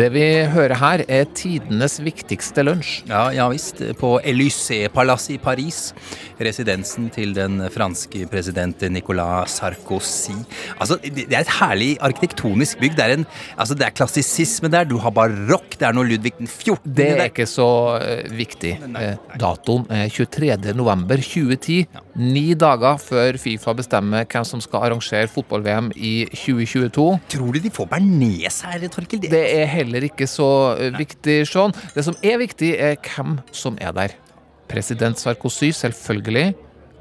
Det vi hører her, er tidenes viktigste lunsj. Ja, ja visst. På Élysée-palasset i Paris. Residensen til den franske president Nicolas Sarkozy. Altså, Det er et herlig arkitektonisk bygg. Det er, en, altså, det er klassisisme der. Du har barokk. Det er noe Ludvig den 14. Det er der. ikke så eh, viktig. Eh, datoen er 23. november 2010. Ni dager før Fifa bestemmer hvem som skal arrangere fotball-VM i 2022. Tror du de får bearnés her, Torkil? Det er heller ikke så eh, viktig, Sean. Det som er viktig, er hvem som er der. President Sarkozy, selvfølgelig,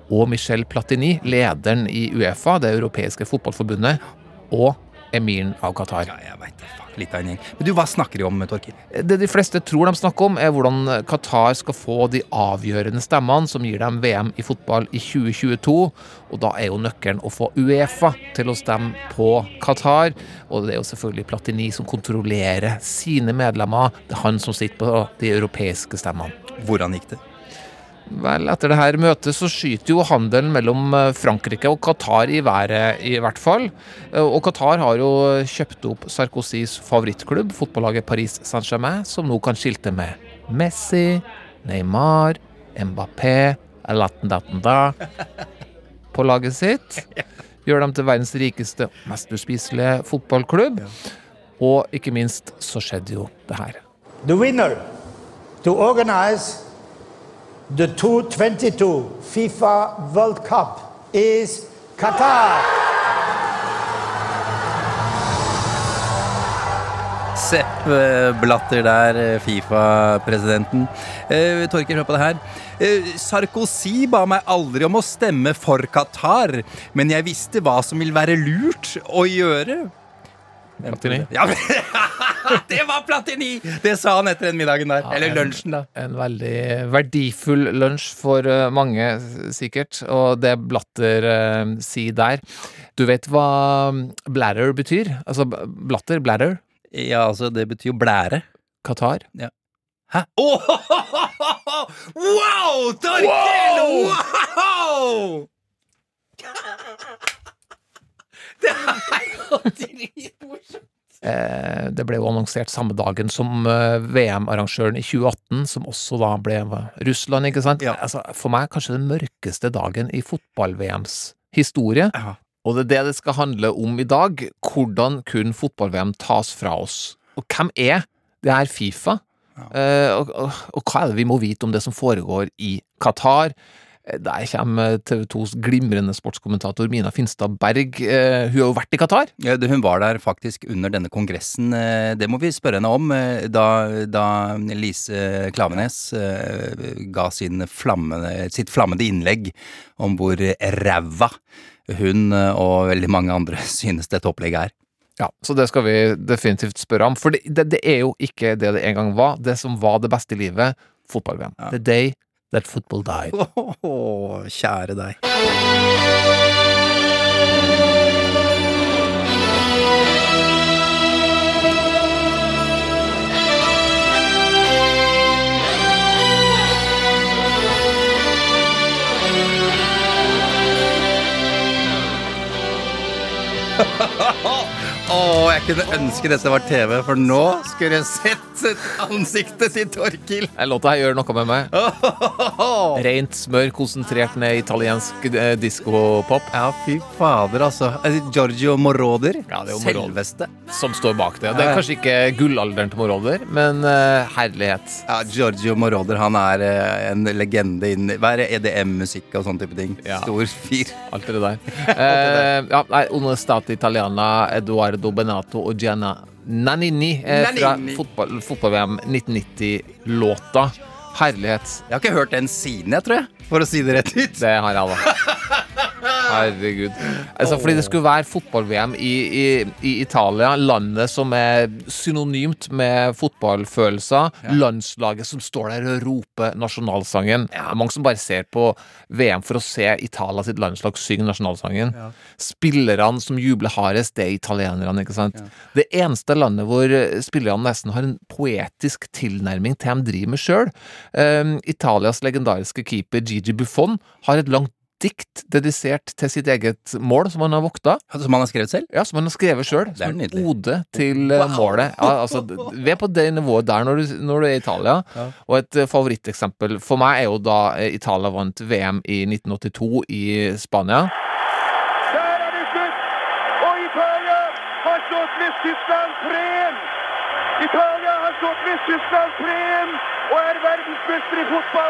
og Michel Platini, lederen i Uefa, det europeiske fotballforbundet, og emiren av Qatar. Ja, jeg vet det. Litt av en gjeng. Men du, hva snakker de om, Torkil? Det de fleste tror de snakker om, er hvordan Qatar skal få de avgjørende stemmene som gir dem VM i fotball i 2022. Og da er jo nøkkelen å få Uefa til å stemme på Qatar. Og det er jo selvfølgelig Platini som kontrollerer sine medlemmer. Det er han som sitter på de europeiske stemmene. Hvordan gikk det? Vel, etter det her møtet så skyter jo handelen mellom eh, Frankrike og Qatar i været, i hvert fall. Eh, Og Qatar har jo kjøpt opp Sarkozys favorittklubb, fotballaget Paris Saint-Germain, som nå kan skilte med Messi, Neymar, Mbappé, på laget sitt. Gjør dem til verdens rikeste og mest uspiselige fotballklubb. Og ikke minst så skjedde jo det her. The winner to organize the 2022 FIFA World Cup is Qatar. Sepp eh, Blatter der, eh, Fifa-presidenten. Eh, Torker, hør på det her. Eh, Sarkozy ba meg aldri om å stemme for Qatar, men jeg visste hva som vil være lurt å gjøre. Platini. Ja, men- det var Platini! Det sa han etter den middagen der. Eller lunsjen, da. En veldig verdifull lunsj for eh, mange, sikkert. Og det Blatter eh, sier der Du vet hva bladder betyr? Altså Blatter, blatter, bladder, Ja, altså, det betyr jo blære. Qatar. Hæ? Oh, Wow, Torkil! Wow! Det er jo dritmorsomt! Eh, det ble jo annonsert samme dagen som eh, VM-arrangøren i 2018, som også da ble Russland, ikke sant? Ja. Altså, for meg kanskje den mørkeste dagen i fotball-VMs historie. Ja. Og det er det det skal handle om i dag. Hvordan kunne fotball-VM tas fra oss? Og hvem er det her Fifa? Eh, og, og, og hva er det vi må vite om det som foregår i Qatar? Der kommer TV 2s glimrende sportskommentator Mina Finstad Berg. Eh, hun har jo vært i Qatar. Ja, hun var der faktisk under denne kongressen. eh, Det må vi spørre henne om. eh, Da, da Lise Klavenes ga sin flammende, sitt flammende innlegg om hvor ræva hun og veldig mange andre synes dette opplegget er. Ja, Så det skal vi definitivt spørre om. For det, det, det er jo ikke det det en gang var. Det som var det beste i livet, fotball-VM. The day that football died. Åh, kjære deg. Å, jeg kunne ønske dette var TV, for nå skulle jeg sett ansiktet til Torkil. Låta her gjør noe med meg. Rent smør, konsentrert ned italiensk eh, diskopop. Ja, fy fader, altså. Giorgio Moroder. Ja, det er jo Moroder. Selveste. Som står bak det. Det er kanskje ikke gullalderen til Moroder, men eh, herlighet. Ja, Giorgio Moroder, han er eh, en legende innen Hva er det, EDM-musikk og sånn type ting? Ja. Stor fyr. Alt det der. Eh, ja, nei, Onestate Italiana, Eduardo Benato og Gianna Nanini eh, fra Nannini. fotball- fotball-VM 1990-låta. Herlighet. Jeg har ikke hørt den siden, jeg, tror jeg. For å si det rett ut. Det har jeg, da. Herregud. Altså, fordi det skulle være fotball-VM i, i, i Italia, landet som er synonymt med fotballfølelser. Landslaget som står der og roper nasjonalsangen. Er mange som bare ser på VM for å se Italia sitt landslag synge nasjonalsangen. Spillerne som jubler hardest, det er italienerne, ikke sant. Det eneste landet hvor spillerne nesten har en poetisk tilnærming til de driver med sjøl. Italias legendariske keeper Gigi Buffon har et langt dikt dedisert til sitt eget mål, som han har vokta. Som han har skrevet selv? Ja, som han har skrevet sjøl. Det er Som en ode til wow. målet. Ja, altså, vi er på det nivået der når du, når du er i Italia. Og et eh, favoritteksempel for meg er jo da eh, Italia vant VM i 1982 i Spania. Der er det slutt! Og Italia har slått Vest-Tyskland 3-1! Italia har slått Vest-Tyskland 3-1 og er verdensmester i fotball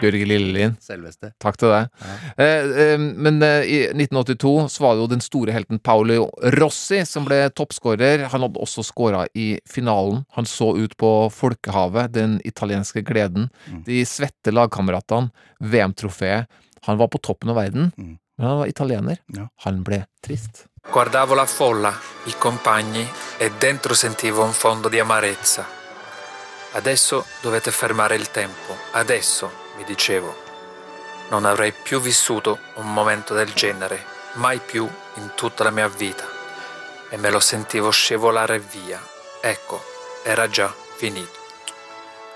gang! Lillelien. Selveste. Takk til deg. Eh, eh, men eh, i 1982 så var det jo den store helten Paolo Rossi som ble toppskårer. Han hadde også skåra i finalen. Han så ut på folkehavet, den italienske gleden. De svette lagkameratene, VM-trofeet. Han var på toppen av verden, Mm. men han var italiener. Ja. Han ble trist. Guardavo la folla, i compagni e dentro sentivo un fondo di amarezza. Adesso dovete fermare il tempo. Adesso, mi dicevo. Non avrei più vissuto un momento del genere, mai più in tutta la mia vita. E me lo sentivo scivolare via. Ecco, era già finito.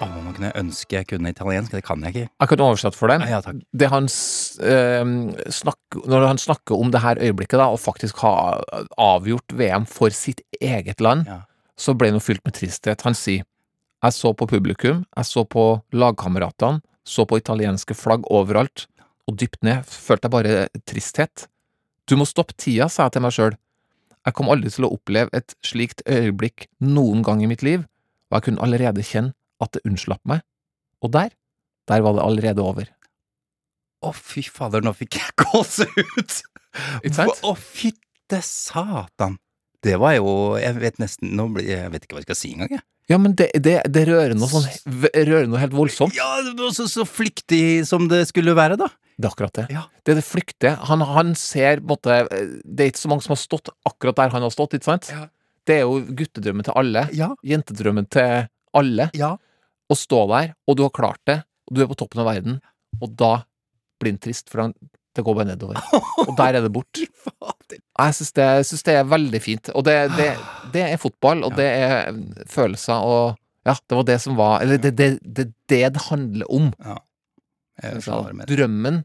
Å, man kunne ønske jeg kunne italiensk. Det kan jeg ikke. Jeg kan oversette for deg. Ja, takk. Det han eh, snakker, når han snakker om det her øyeblikket, da, og faktisk ha avgjort VM for sitt eget land, Ja. så ble han jo fylt med tristhet. Han sier jeg så på publikum, jeg så på lagkameratene, så på italienske flagg overalt, og dypt ned følte jeg bare tristhet. Du må stoppe tida, sa jeg til meg sjøl. Jeg kom aldri til å oppleve et slikt øyeblikk noen gang i mitt liv, og jeg kunne allerede kjenne at det unnslapp meg. Og der, der var det allerede over. Å, fy fader, nå fikk jeg gåsehud! Ikke sant? Å, fytte satan! Det var jo Jeg vet nesten nå blir, Jeg vet ikke hva jeg skal si engang, jeg. Ja, men det, det, det rører noe sånn Rører noe helt voldsomt. Ja, så, så flyktig som det skulle være, da. Det er akkurat det. Ja. Det er det flyktige. Han, han ser måte Det er ikke så mange som har stått akkurat der han har stått, ikke sant? Ja. Det er jo guttedrømmen til alle. Ja. Jentedrømmen til alle. Ja. Å stå der, og du har klart det, og du er på toppen av verden, og da blir han trist, for han, det går bare nedover. Og der er det bort. Jeg syns det, synes det er veldig fint. Og det, det, det er fotball, og det er følelser, og ja, det var det som var Eller det er det, det, handler om. Ja. Drømmen,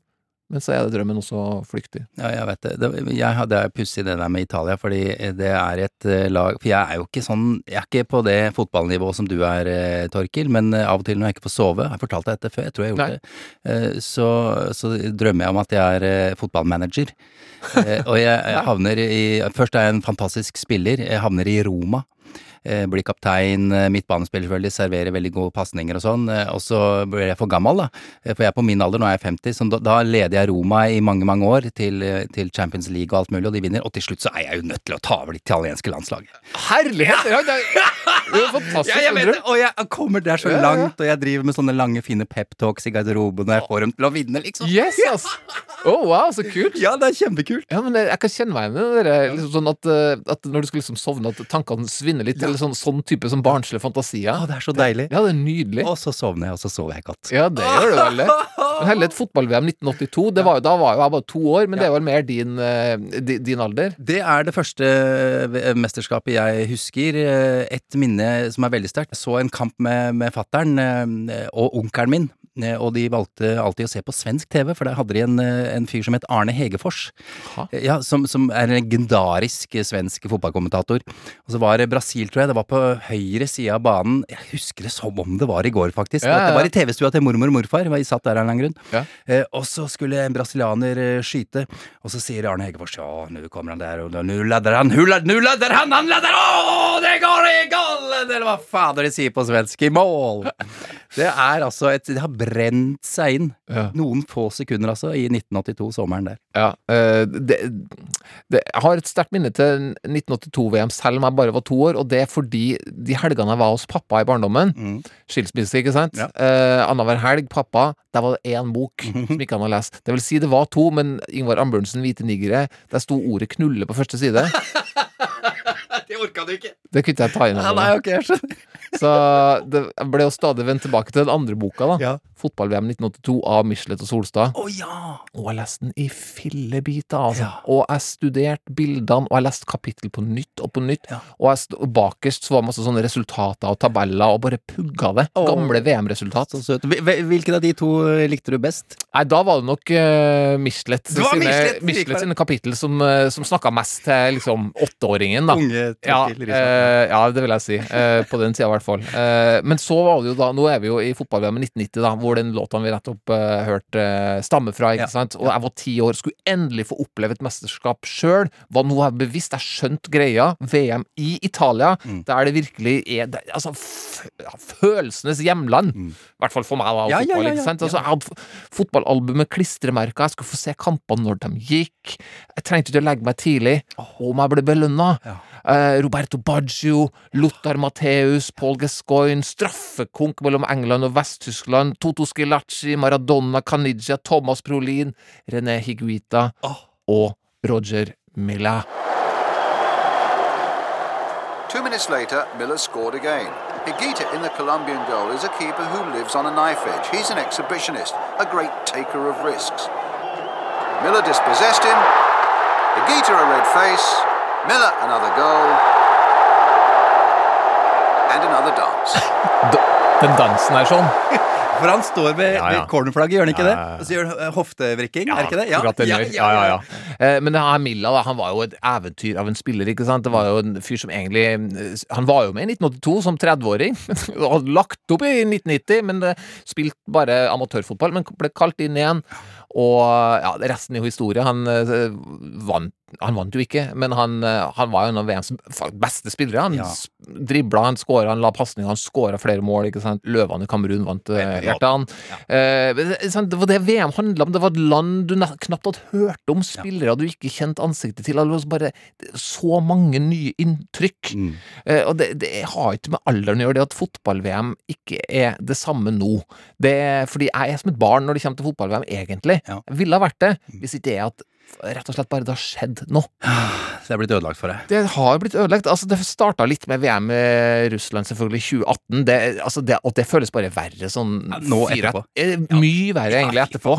men så er det drømmen også flyktig. Ja, jeg vet det. jeg hadde det pussig det der med Italia, fordi det er et eh, lag For jeg er jo ikke sånn Jeg er ikke på det fotballnivået som du er, eh, Torkil, men eh, av og til når jeg ikke får sove Jeg fortalte deg dette før, jeg tror jeg har gjort Nei. det. eh, Så, så drømmer jeg om at jeg er eh, fotballmanager. Eh, Og jeg havner i Først er jeg en fantastisk spiller. Jeg havner i Roma. Eh, Blir kaptein, eh, midtbanespiller selvfølgelig, serverer veldig gode pasninger og sånn. eh, Og så blir jeg for gammel, da. For jeg er på min alder, nå er jeg 50, så da, da leder jeg Roma i mange, mange år til, til Champions League og alt mulig, og de vinner. Og til slutt så er jeg jo nødt til å ta over det italienske landslaget. Herlighet! Ja, det, er, det er fantastisk. Ja, jeg vet det, og jeg kommer der så langt, og jeg driver med sånne lange, fine peptalks i garderoben, og jeg får dem til å vinne, liksom. Yes, ass! Oh, wow, så kult. Ja, det er kjempekult. Ja, men jeg, jeg kan kjenne meg igjen i det der, liksom sånn at, at når du skal liksom sovne, at tankene svinner litt, eller sånn, sånn type sånn barnslige fantasier. Å, det er så deilig. Ja, det er nydelig. Og så sovner jeg, og så sover jeg godt. Ja, det gjør du veldig. Men heller et fotball-VM 1982, det var jo, da var jo jeg bare to år, men det er vel mer din, eh, din alder? Det er det første eh, mesterskapet jeg husker. Eh, Et minne som er veldig sterkt. Jeg så en kamp med, med fattern og onkelen min. Eh, Og de valgte alltid å se på svensk TV, for der hadde de en, eh, en fyr som het Arne Hegefors. Eh, Ja, som, som er en legendarisk svensk fotballkommentator. Og så var det Brasil, tror jeg. Det var på høyre side av banen. Jeg husker det som om det var i går, faktisk. Ja, ja. Det var i TV-stua til mormor og morfar. Vi satt der av en eller annen grunn. Ja. Eh, og så skulle en brasilianer skyte, og så sier Arne Hegefors ja, nå kommer han der, og nå ladder han, nå ladder han, han ladder, å, det går i gallen, eller hva fader de sier på svensk, i mål. Det er altså et, det har brent seg inn. Ja. Noen få sekunder, altså, i 1982, sommeren der. Ja, eh, det, det, jeg har et sterkt minne til 1982-VM, selv om jeg bare var to år, og det er fordi de helgene jeg var hos pappa i barndommen Mm. Skilsmisse, ikke sant? Ja. Eh, Annenhver helg, pappa, der var det én bok som ikke han har lest. Det vil si det var to, men Ingvar Ambjørnsen, 'Hvite nigere', der sto ordet 'knulle' på første side. Det orka du ikke! Det kunne jeg ta inn. Ja, nei, meg. ok, jeg skjønner. Så det ble jo stadig vendt tilbake til den andre boka, da. Ja. Fotball-VM 1982 av Michelet og Solstad. Å ja! Og jeg leste den i fillebiter, altså. Ja. Og jeg studerte bildene, og jeg leste kapittel på nytt og på nytt. Og jeg bakerst så var masse sånne resultater og tabeller, og bare pugga det. Oh. Gamle VM-resultat. Så søt. Hvil- hvil- Hvilken av de to eh, likte du best? Nei, da var det nok uh, Michelet Det var sine, Michelet, Michelet sine kapittel som, uh, som snakka mest til liksom åtteåringen, da. Unge Ja, uh, ja, det vil jeg si. Uh, på den tida, i hvert fall. Eh, men så var det jo da Nå er vi jo i fotball-VM 1990, da, hvor den låta vi nettopp uh, hørte, uh, stammer fra. ikke Ja. sant? Og jeg var ti år, skulle endelig få oppleve et mesterskap sjøl. Var noe jeg bevisst. Jeg skjønte greia. VM i Italia, Mm. der det virkelig er det, Altså, følelsenes hjemland. I hvert fall for meg, da. Mm. Ja, fotball, ja, ikke sant? Altså, jeg hadde f- fotballalbum med. Jeg skulle få se kampene når de gikk. Jeg trengte ikke å legge meg tidlig. Om jeg ble belønna. Ja. Eh, Roberto Baggio, Lothar Matheus, Paul Gascoigne, straffekonk mellom England og Vest-Tyskland, Toto Skilacci, Maradona, Caniggia, Thomas Prolin, René Higuita og Roger Milla. Two minutes later, Miller scored again. Higuita in the Colombian goal is a keeper who lives on a knife edge. He's an exhibitionist, a great taker of risks. Miller dispossessed him. Higuita a red face. Miller another goal. And another dance. Den dansen er sånn. For han står ved, Ja, ja. ved cornerflagget, gjør han ikke Ja, det? Og så gjør han eh, hoftevrikking, er det ikke det? Ja, ja, ja. Eh, Men det her Milla da, han var jo et eventyr av en spiller. ikke sant? Det var jo en fyr som egentlig eh, Han var jo med i 1982 som 30-åring. og hadde lagt opp i 1990, men spilt spilte bare amatørfotball. Men ble kalt inn igjen. Og ja, resten er jo historie. Han eh, vant han vant jo ikke, men han, eh, han var jo en av VMs beste spillere. Han Ja. dribla, han skåra, han la pasninger, han skåra flere mål. ikke sant? Løvene i Kamerun vant uh, Ja. Eh, det- var det VM handla om. Det var et land du knapt hadde hørt om. Spillere du ikke kjente ansiktet til. Det var bare så mange nye inntrykk. Mm. Eh, og det, det har ikke med alderen å gjøre, det at fotball-VM ikke er det samme nå. Det er fordi jeg er som et barn når det kommer til fotball-VM, egentlig. Ja. Jeg ville ha vært det, hvis ikke det er at rett og slett bare det har skjedd nå. Det er blitt ødelagt for deg. Det har blitt ødelagt. Altså, det starta litt med VM i Russland, selvfølgelig, i 2018. Det, altså, det, og det føles bare verre sånn Ja, nå etterpå. Fire, Mye verre, egentlig, etterpå.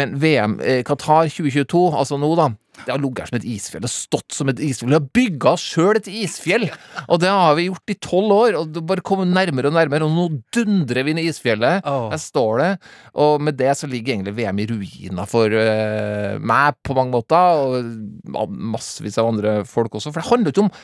Men VM eh, Qatar 2022, altså nå, da. Det har ligget som et isfjell. Det har stått som et isfjell. Vi har bygga oss sjøl et isfjell! Og det har vi gjort i tolv år, og det bare kommer nærmere og nærmere, og nå dundrer vi inn i isfjellet. Oh. Der står det. Og med det så ligger egentlig VM i ruiner for uh, meg på mange måter, og massevis av andre folk også. For det handler ikke om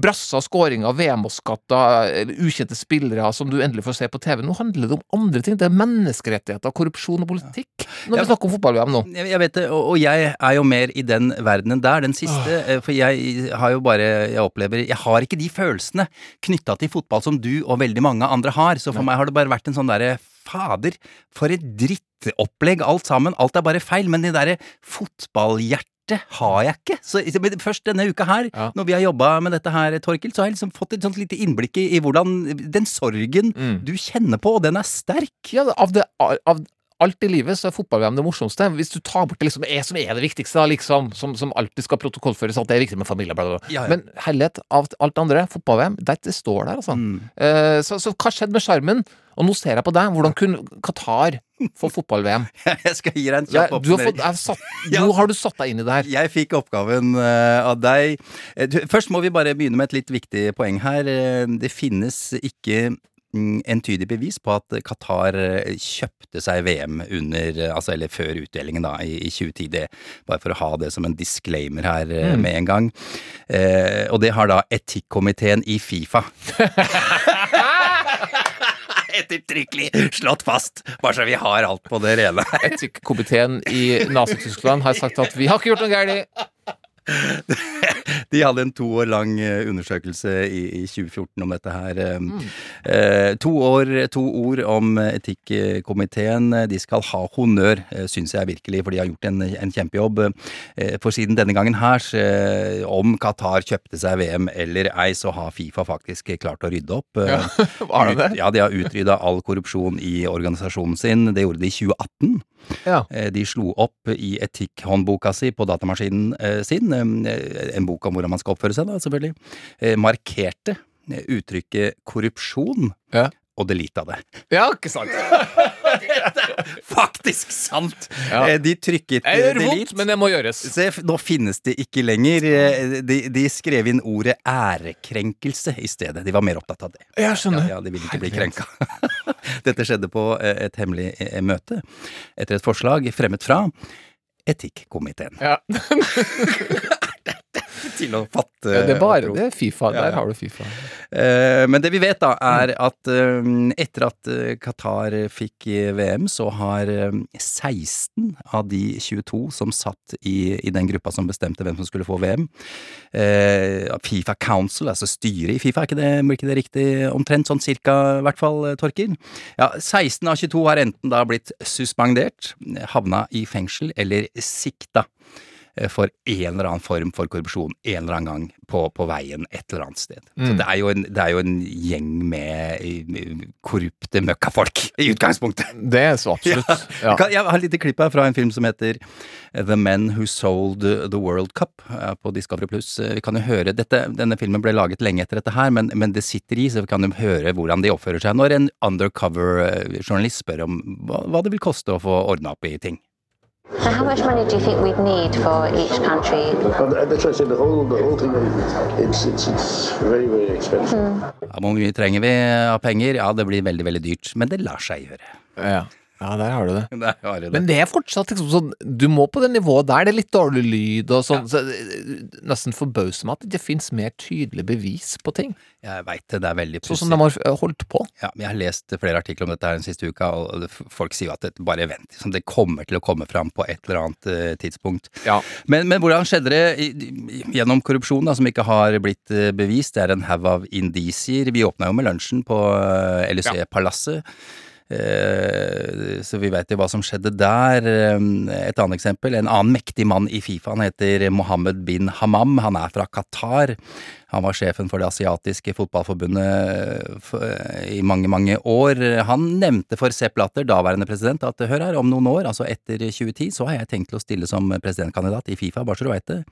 brasser, skåringer, VM-skatter, ukjente spillere som du endelig får se på TV. Nå handler det om andre ting. Det er menneskerettigheter, korrupsjon og politikk. Når vi snakker om fotball-VM nå. Jeg, vet det, og, jeg er jo mer i den verdenen der, den siste. eh, For jeg har jo bare Jeg opplever Jeg har ikke de følelsene knytta til fotball som du og veldig mange andre har. Så for meg har det bare vært en sånn derre Fader, for et drittopplegg alt sammen. Alt er bare feil. Men det derre fotballhjertet har jeg ikke. Så men først denne uka her, Ja. når vi har jobba med dette her, Torkil, så har jeg liksom fått et sånt lite innblikk i, i hvordan Den sorgen Mm. du kjenner på, og den er sterk. Ja, av, det, av alt i livet så er fotball-VM det morsomste. Hvis du tar bort det liksom, er, som er det viktigste, da, liksom, som, som alltid skal protokollføres, at det er viktig med familie, bla, bla. Ja, ja. Men herlighet, av alt det andre, fotball-VM, det, det står der, altså. Mm. Uh, så, så hva skjedde med sjarmen? Og nå ser jeg på deg. Hvordan kunne Qatar få fotball-VM? Jeg skal gi deg en kjapp du har oppsummering. Nå har du satt deg inn i det her. Jeg fikk oppgaven eh, av deg. Eh, Først må vi bare begynne med et litt viktig poeng her. Eh, det finnes ikke mm, entydig bevis på at Qatar kjøpte seg VM under, altså eller før utdelingen da, i, i 2010. Det, bare for å ha det som en disclaimer her mm. med en gang. Eh, og det har da etikkomiteen i Fifa ettertrykkelig slått fast, bare så vi har alt på det rene. Etikkomiteen i Nazi-Tyskland har sagt at vi har ikke gjort noe galt. De hadde en to år lang eh, undersøkelse i, i 2014 om dette her. Mm. eh, to år, to ord om etikkkomiteen. De skal ha honnør, eh, syns jeg virkelig, for de har gjort en, en kjempejobb. Eh, For siden denne gangen her, eh, om Qatar kjøpte seg VM eller ei, så har Fifa faktisk klart å rydde opp. Ja, var det det? Ja, de har utrydda all korrupsjon i organisasjonen sin. Det gjorde de i 2018. Ja. Eh, De slo opp i etikkhåndboka si på datamaskinen eh, sin, eh, en bok om hvordan man skal oppføre seg, da, selvfølgelig, markerte uttrykket korrupsjon Ja. og deleta det. ja, ikke sant? Faktisk sant! Ja. Eh, De trykket Jeg gjør vondt, men det må gjøres. Se, nå finnes det ikke lenger. Eh, De, de skrev inn ordet ærekrenkelse i stedet. De var mer opptatt av det. Jeg skjønner. ja, de ville ikke bli krenka. Dette skjedde på eh, et hemmelig møte etter et forslag fremmet fra Etikkomiteen. Ja. Til å fatte Det er bare det er Fifa. Der ja. har du Fifa. Eh, Men det vi vet, da, er at eh, etter at eh, Qatar fikk VM, så har eh, 16 av de 22 som satt i, i den gruppa som bestemte hvem som skulle få VM, Fifa Council, altså styret i Fifa, er ikke det, blir ikke det riktig omtrent sånn cirka, i hvert fall, Torkil? Ja, 16 av 22 har enten da blitt suspendert, havna i fengsel eller sikta for en eller annen form for korrupsjon en eller annen gang på, på veien et eller annet sted. Så Mm. det er, jo en, det er jo en gjeng med eh, korrupte møkkafolk, i utgangspunktet. Det er så absolutt. Ja. Jeg har et lite klipp her fra en film som heter The Men Who Sold the World Cup eh, på Discovery Pluss. Vi kan jo høre dette, Denne filmen ble laget lenge etter dette her, men, men det sitter i, så vi kan jo høre hvordan de oppfører seg når en undercover-journalist spør om hva, hva det vil koste å få ordna opp i ting. So how much money do you think we'd need for each country? That's why I said the whole the whole thing. It's it's it's very very expensive. Ja, Hvor mye trenger vi av penger? Ja, det blir veldig, veldig dyrt, men det lar seg gjøre. Ja. Ja, der har du det. Der har du det. Men det er fortsatt liksom sånn Du må på det nivået der. Det er litt dårlig lyd og sånn. Så nesten forbauser meg at det ikke fins mer tydelig bevis på ting. Jeg veit det, det er veldig Sånn som de har eh, holdt på. Ja, men jeg har lest flere artikler om dette her den siste uka, og folk sier jo at det bare vent. Liksom, det kommer til å komme fram på et eller annet uh, tidspunkt. Ja. Men, men hvordan skjedde det i, gjennom korrupsjon, da, som ikke har blitt uh, bevist? Det er en haug av indisier. Vi åpna jo med lunsjen på uh, LUC-palasset. Eh, så vi vet jo hva som skjedde der. Eh, Et annet eksempel, en annen mektig mann i Fifa, han heter Mohammed bin Hamam. Han er fra Qatar. Han var sjefen for det asiatiske fotballforbundet i mange, mange år. Han nevnte for Sepp Latter, daværende president, at hør her, om noen år, altså etter 2010, så har jeg tenkt til å stille som presidentkandidat i Fifa, bare så du veit det.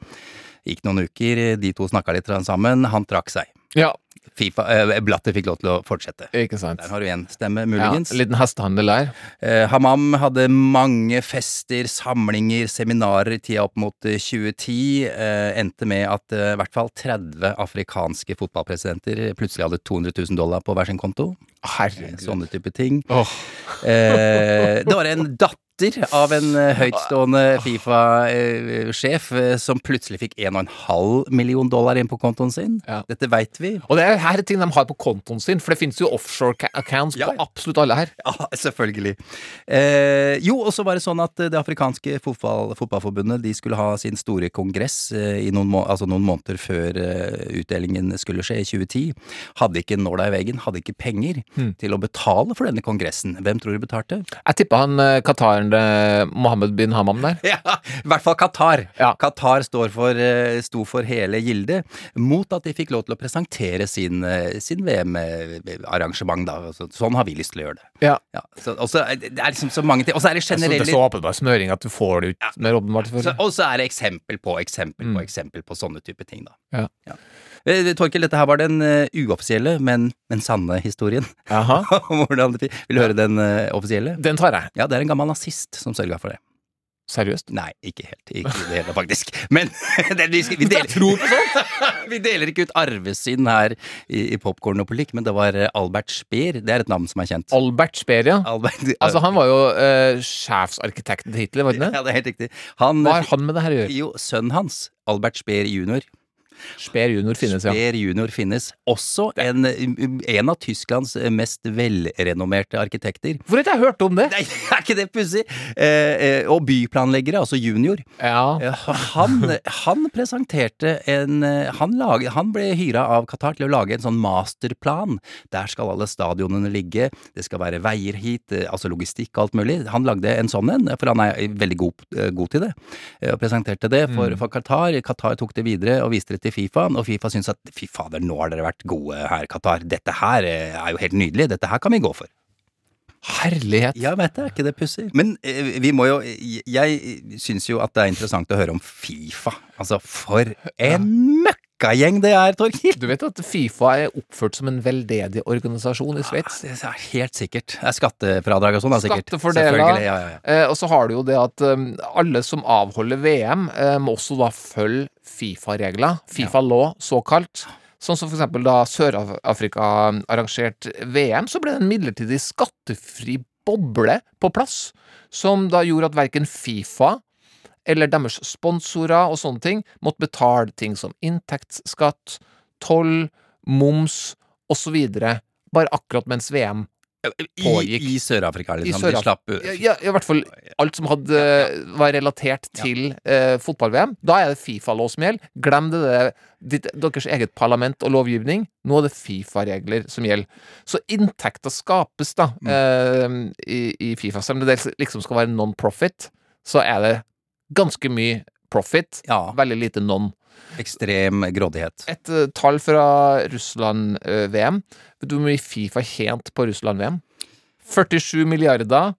Gikk noen uker, de to snakka litt sammen, han trakk seg. Ja, FIFA, eh, Blatter fikk lov til å fortsette. ikke sant. Der har du én stemme, muligens. Ja, liten hestehandel der. Eh, Hamam hadde mange fester, samlinger, seminarer i tida opp mot eh, 2010. Eh, endte med at eh, i hvert fall 30 afrikanske fotballpresidenter plutselig hadde 200 000 dollar på hver sin konto. Herregud. Sånne type ting. Oh. Eh, det var en datter av en eh, høytstående Fifa-sjef eh, som plutselig fikk 1,5 million dollar inn på kontoen sin. Ja. Dette veit vi. Og det er her er ting de har på kontoen sin, for det finnes jo offshore accounts Ja. på absolutt alle her. Ja, selvfølgelig. Eh, jo, og så var det sånn at det afrikanske fotball, fotballforbundet de skulle ha sin store kongress eh, i noen, må altså noen måneder før eh, utdelingen skulle skje i 2010. Hadde ikke nåla i veggen, hadde ikke penger Hmm. til å betale for denne kongressen. Hvem tror du betalte? Jeg tippa han eh, qataren eh, Mohammed bin Hamam der. Ja, i hvert fall Qatar. Ja. Qatar står for, eh, sto for hele gildet, mot at de fikk lov til å presentere sin, eh, sin VM-arrangement. da. Altså, sånn har vi lyst til å gjøre det. Ja. Ja, så, også, er det det er liksom så mange ting. Og så er det Så det er så åpenbar smøring at du får det ut mer åpenbart. Og så er det eksempel på eksempel Mm. på eksempel på sånne type ting, da. Ja. Eh, Torkel, dette her var den eh, uoffisielle, men, men sanne historien. Det, Vil du høre den eh, offisielle? Den tar jeg. Ja, det er en gammel nazist som sørga for det. Seriøst. Nei, ikke helt. Ikke i det hele, faktisk. Men det, vi, vi, deler, vi deler ikke ut arvesynd her i, i Popkorn og politikk, men det var Albert Speer. Det er et navn som er kjent. Albert Speer, ja. Albert, Altså, han var jo uh, sjefsarkitekten til Hitler, var det ja, det? det er helt riktig. Han, Hva har han med det her å gjøre? Jo, sønnen hans, Albert Speer jr., Sper junior finnes, ja. Speer junior finnes. Også en, en av Tysklands mest velrenommerte arkitekter. Hvor har ikke jeg hørt om det? Nei, er ikke det pussig? Eh, eh, og byplanleggere, altså junior. Ja. Eh, Han, han presenterte en eh, han, lag, han ble hyra av Qatar til å lage en sånn masterplan. Der skal alle stadionene ligge, det skal være veier hit, altså logistikk og alt mulig. Han lagde en sånn en, for han er veldig god, god til det, og presenterte det for, for Qatar. Qatar tok det videre og viste det til Fifa, og Fifa syns at fy fader, nå har dere vært gode her, Qatar. Dette her eh, er jo helt nydelig, dette her kan vi gå for. Herlighet. Ja, vet jeg, er ikke det pussig? Men eh, vi må jo Jeg syns jo at det er interessant å høre om Fifa. Altså, for en møkkagjeng det er, Torkil! Du vet at Fifa er oppført som en veldedig organisasjon i Sveits? Det er helt sikkert. Det er skattefradrag og sånn, da, sikkert. Selvfølgelig, ja, ja, ja. Eh, og så har du jo det at alle som avholder VM, eh, må også da følge Fifa-regler. Fifa-law, såkalt. Sånn som for eksempel da Sør-Afrika arrangerte VM, så ble det en midlertidig skattefri boble på plass, som da gjorde at verken Fifa eller deres sponsorer og sånne ting måtte betale ting som inntektsskatt, toll, moms osv. Bare akkurat mens VM pågikk. i Sør-Afrika, I liksom. Sør-Af- De slapp ja, i hvert fall alt som hadde, var relatert til eh, fotball-VM. Da er det Fifa-lov som gjelder. Glem det, det ditt, deres eget parlament og lovgivning. Nå er det Fifa-regler som gjelder. Så inntekter skapes da eh, i, i Fifa. Selv om det liksom skal være non-profit, så er det ganske mye profit. Ja. Veldig lite non. Ekstrem grådighet. Et uh, tall fra Russland-VM. Vet du hvor mye Fifa tjente på Russland-VM? 47 milliarder,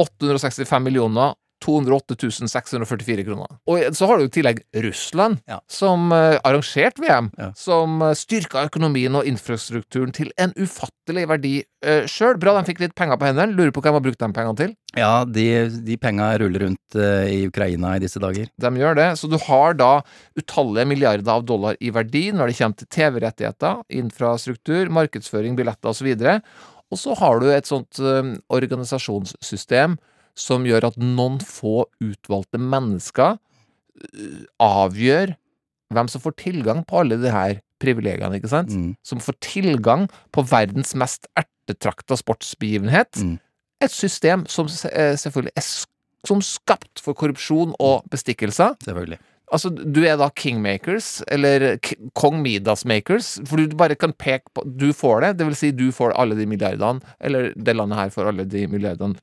865 millioner, 208 644 kroner. Og så har du i tillegg Russland, Ja. som uh, arrangerte VM, Ja. som uh, styrka økonomien og infrastrukturen til en ufattelig verdi uh, sjøl. Bra de fikk litt penger på hendene. Lurer på hva de har brukt de pengene til. Ja, de, de penga ruller rundt uh, i Ukraina i disse dager. De gjør det. Så du har da utallige milliarder av dollar i verdi når det kommer til TV-rettigheter, infrastruktur, markedsføring, billetter osv. Og så har du et sånt uh, organisasjonssystem som gjør at noen få utvalgte mennesker eh, avgjør hvem som får tilgang på alle de her privilegiene, ikke sant? Mm. Som får tilgang på verdens mest ertetrakta sportsbegivenhet. Mm. Et system som eh, selvfølgelig er som skapt for korrupsjon og bestikkelser. Selvfølgelig. Altså, du er da kingmakers, eller kong Midas-makers, for du bare kan peke på Du får det, det vil si du får alle de milliardene, eller det landet her får alle de milliardene.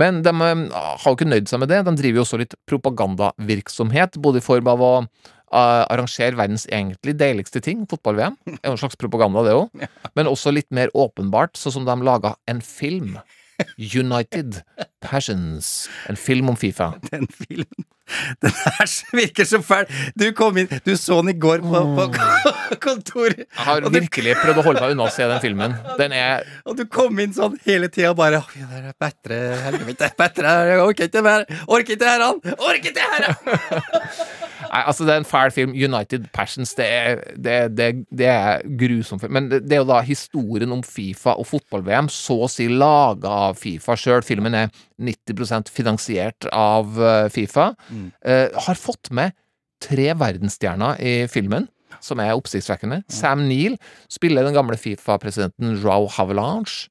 Men de eh, har jo ikke nøyd seg med det, de driver jo også litt propagandavirksomhet, både i form av å uh, arrangere verdens egentlig deiligste ting, fotball-VM, er jo en slags propaganda det òg, men også litt mer åpenbart, sånn som de laga en film. United Passions, en film om Fifa. Den filmen Den her virker så fæl. Du kom inn Du så den i går på, på kontoret. Jeg har Og du- virkelig prøvd å holde meg unna å se den filmen. Den er Og du kom inn sånn hele tida bare «Oi, det er bedre, helvete, bedre, jeg orker ikke mer, orker ikke her, han, orker ikke her, han. Nei, altså det er en fæl film. United Passions. Det er, det, det, det er grusom film. Men det, det er jo da historien om Fifa og fotball-VM, så å si laga av Fifa sjøl. Filmen er 90% finansiert av Fifa. Fifa. Eh, har fått med tre verdensstjerner i filmen. Som er oppsiktsvekkende. Sam Neill spiller den gamle Fifa-presidenten Joao Havelange.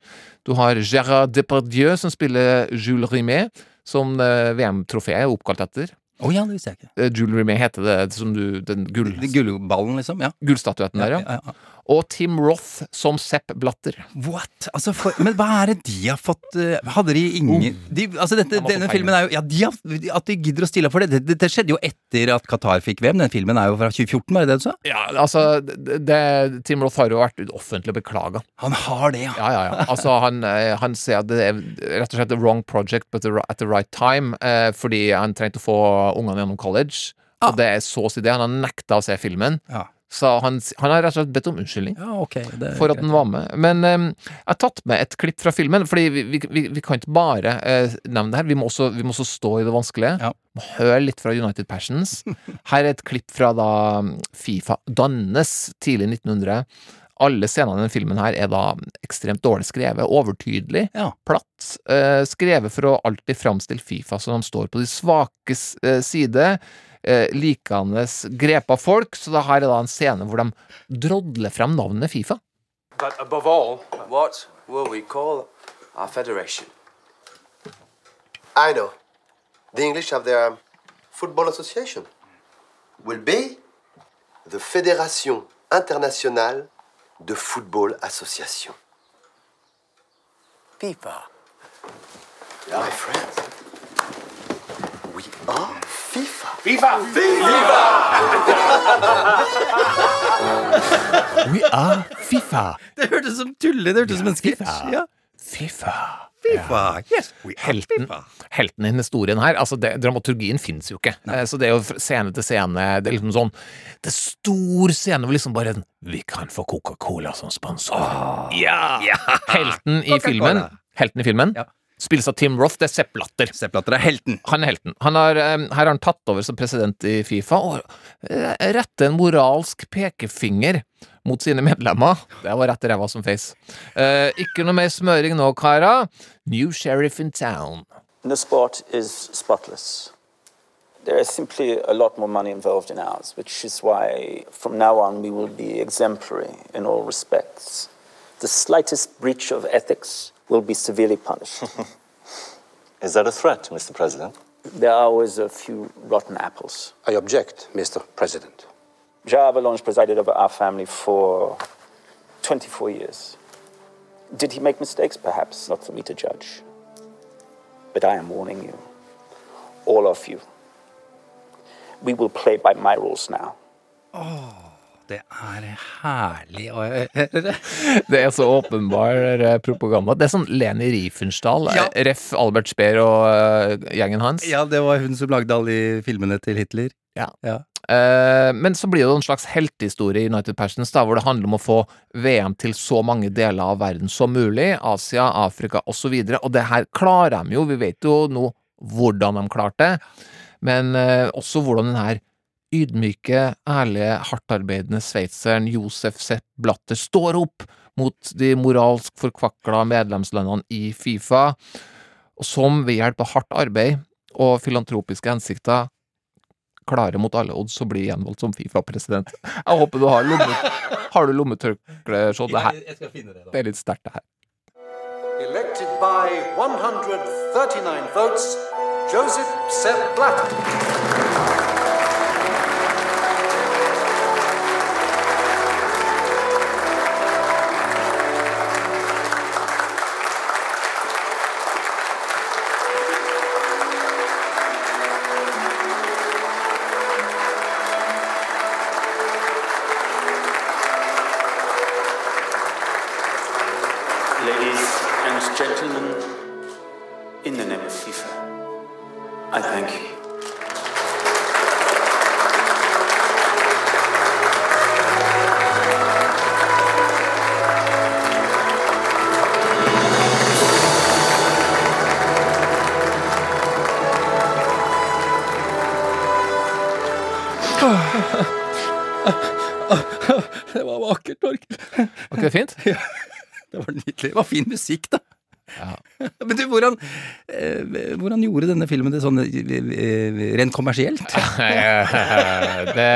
Du har Gérard Depardieu som spiller Jules Rimet, som eh, VM-trofeet er oppkalt etter. Å ja, det visste jeg ikke. Eh, Jewelry May heter det som du Den gull, Det Gullballen, liksom? Ja. gullstatuetten der, ja. ja, ja. Og Tim Roth som Sepp Blatter. What? Altså, for, men hva er det de har fått eh, Hadde de ingen de, Altså, dette, denne filmen er jo Ja, de har, at de gidder å stille opp for det, det, det, det skjedde jo etter at Qatar fikk VM. Den filmen er jo fra 2014, var det det du sa? Ja, altså det, Tim Roth har jo vært offentlig beklaga. Han har det, ja. Ja, ja, ja. Altså, han, eh, han sier at det er rett og slett the wrong project but the, at the right time, eh, fordi han trengte å få ungene gjennom college. Ah. Og det er så å si det. Han har nekta å se filmen. Ja, Så han, han har rett og slett bedt om unnskyldning. ja okay, for at greit. den var med. Men um, jeg har tatt med et klipp fra filmen, fordi vi, vi, vi, vi kan ikke bare uh, nevne det her. Vi må, også, vi må også stå i det vanskelige. Ja. Må høre litt fra United Passions. Her er et klipp fra da mm, Fifa dannes tidlig 1900. Alle scenene i denne filmen her er da ekstremt dårlig skrevet, overtydelig, Ja. platt. Eh, skrevet for å alltid framstille Fifa som de står på de svakes eh, side. eh, likende grepa folk, så da her er da en scene hvor de drodler frem navnet Fifa. But above all, what will we call our federation? I know. The English have their football association. Will be the Fédération Internationale de Football Association. FIFA. My friends, we are FIFA. FIFA! We are Fifa. Det hørtes som tulle, det hørtes som en sketsj. Ja. Fifa. Fifa. Yes, we Helten, Fifa. helten i historien her altså det, Dramaturgien fins jo ikke. Nei. Så det er jo scene til scene. Det er liksom sånn Det er stor scene hvor liksom bare Vi kan få Coca-Cola som sponsor. ja. Helten i filmen Helten i filmen Ja. spilles av Tim Roth. Det er Sepp Latter. Sepp Latter er helten. Han er helten. Han har, eh, her har han tatt over som president i Fifa og eh, retter en moralsk pekefinger mot sine medlemmer. Det var rett ræva som feis. Eh, ikke noe mer smøring nå, karer. New sheriff in town. No sport is spotless. There is simply a lot more money involved in ours, which is why from now on we will be exemplary in all respects. The slightest breach of ethics will be severely punished. Is that a threat, Mr. President? there are always a few rotten apples. I object, Mr. President. Jacques Avalanche presided over our family for 24 years. Did he make mistakes? Perhaps not for me to judge. But I am warning you, all of you. We will play by my rules now. Det er herlig å høre. Det er så åpenbar eh, propaganda. Det er sånn Leni Riefenstahl, Ja. eh, ref. Albert Speer og eh, gjengen hans. Ja, det var hun som lagde alle de filmene til Hitler. Ja. Ja. Eh, men så blir det en slags heltehistorie i United Passions, da, hvor det handler om å få VM til så mange deler av verden som mulig. Asia, Afrika osv. Og, så og det her klarer de jo. Vi vet jo nå hvordan de klarte det. Men eh, også hvordan den her ydmyke, ærlige, hardtarbeidende sveitseren Josef Sepp Blatter står opp mot de moralsk forkvakla medlemslandene i Fifa, og som ved hjelp av hardt arbeid og filantropiske hensikter klarer mot alle odds å bli gjenvalgt som Fifa-president. Jeg håper du har lommet, Har du lommetørkle, Sean? Det, her- Jeg skal finne det, det er litt sterkt, det her. Elected by 139 votes, Joseph Sepp Blatter. Var fin musikk, da. Men du, hvordan, eh, hvordan gjorde denne filmen det sånn eh, eh, rent kommersielt? det,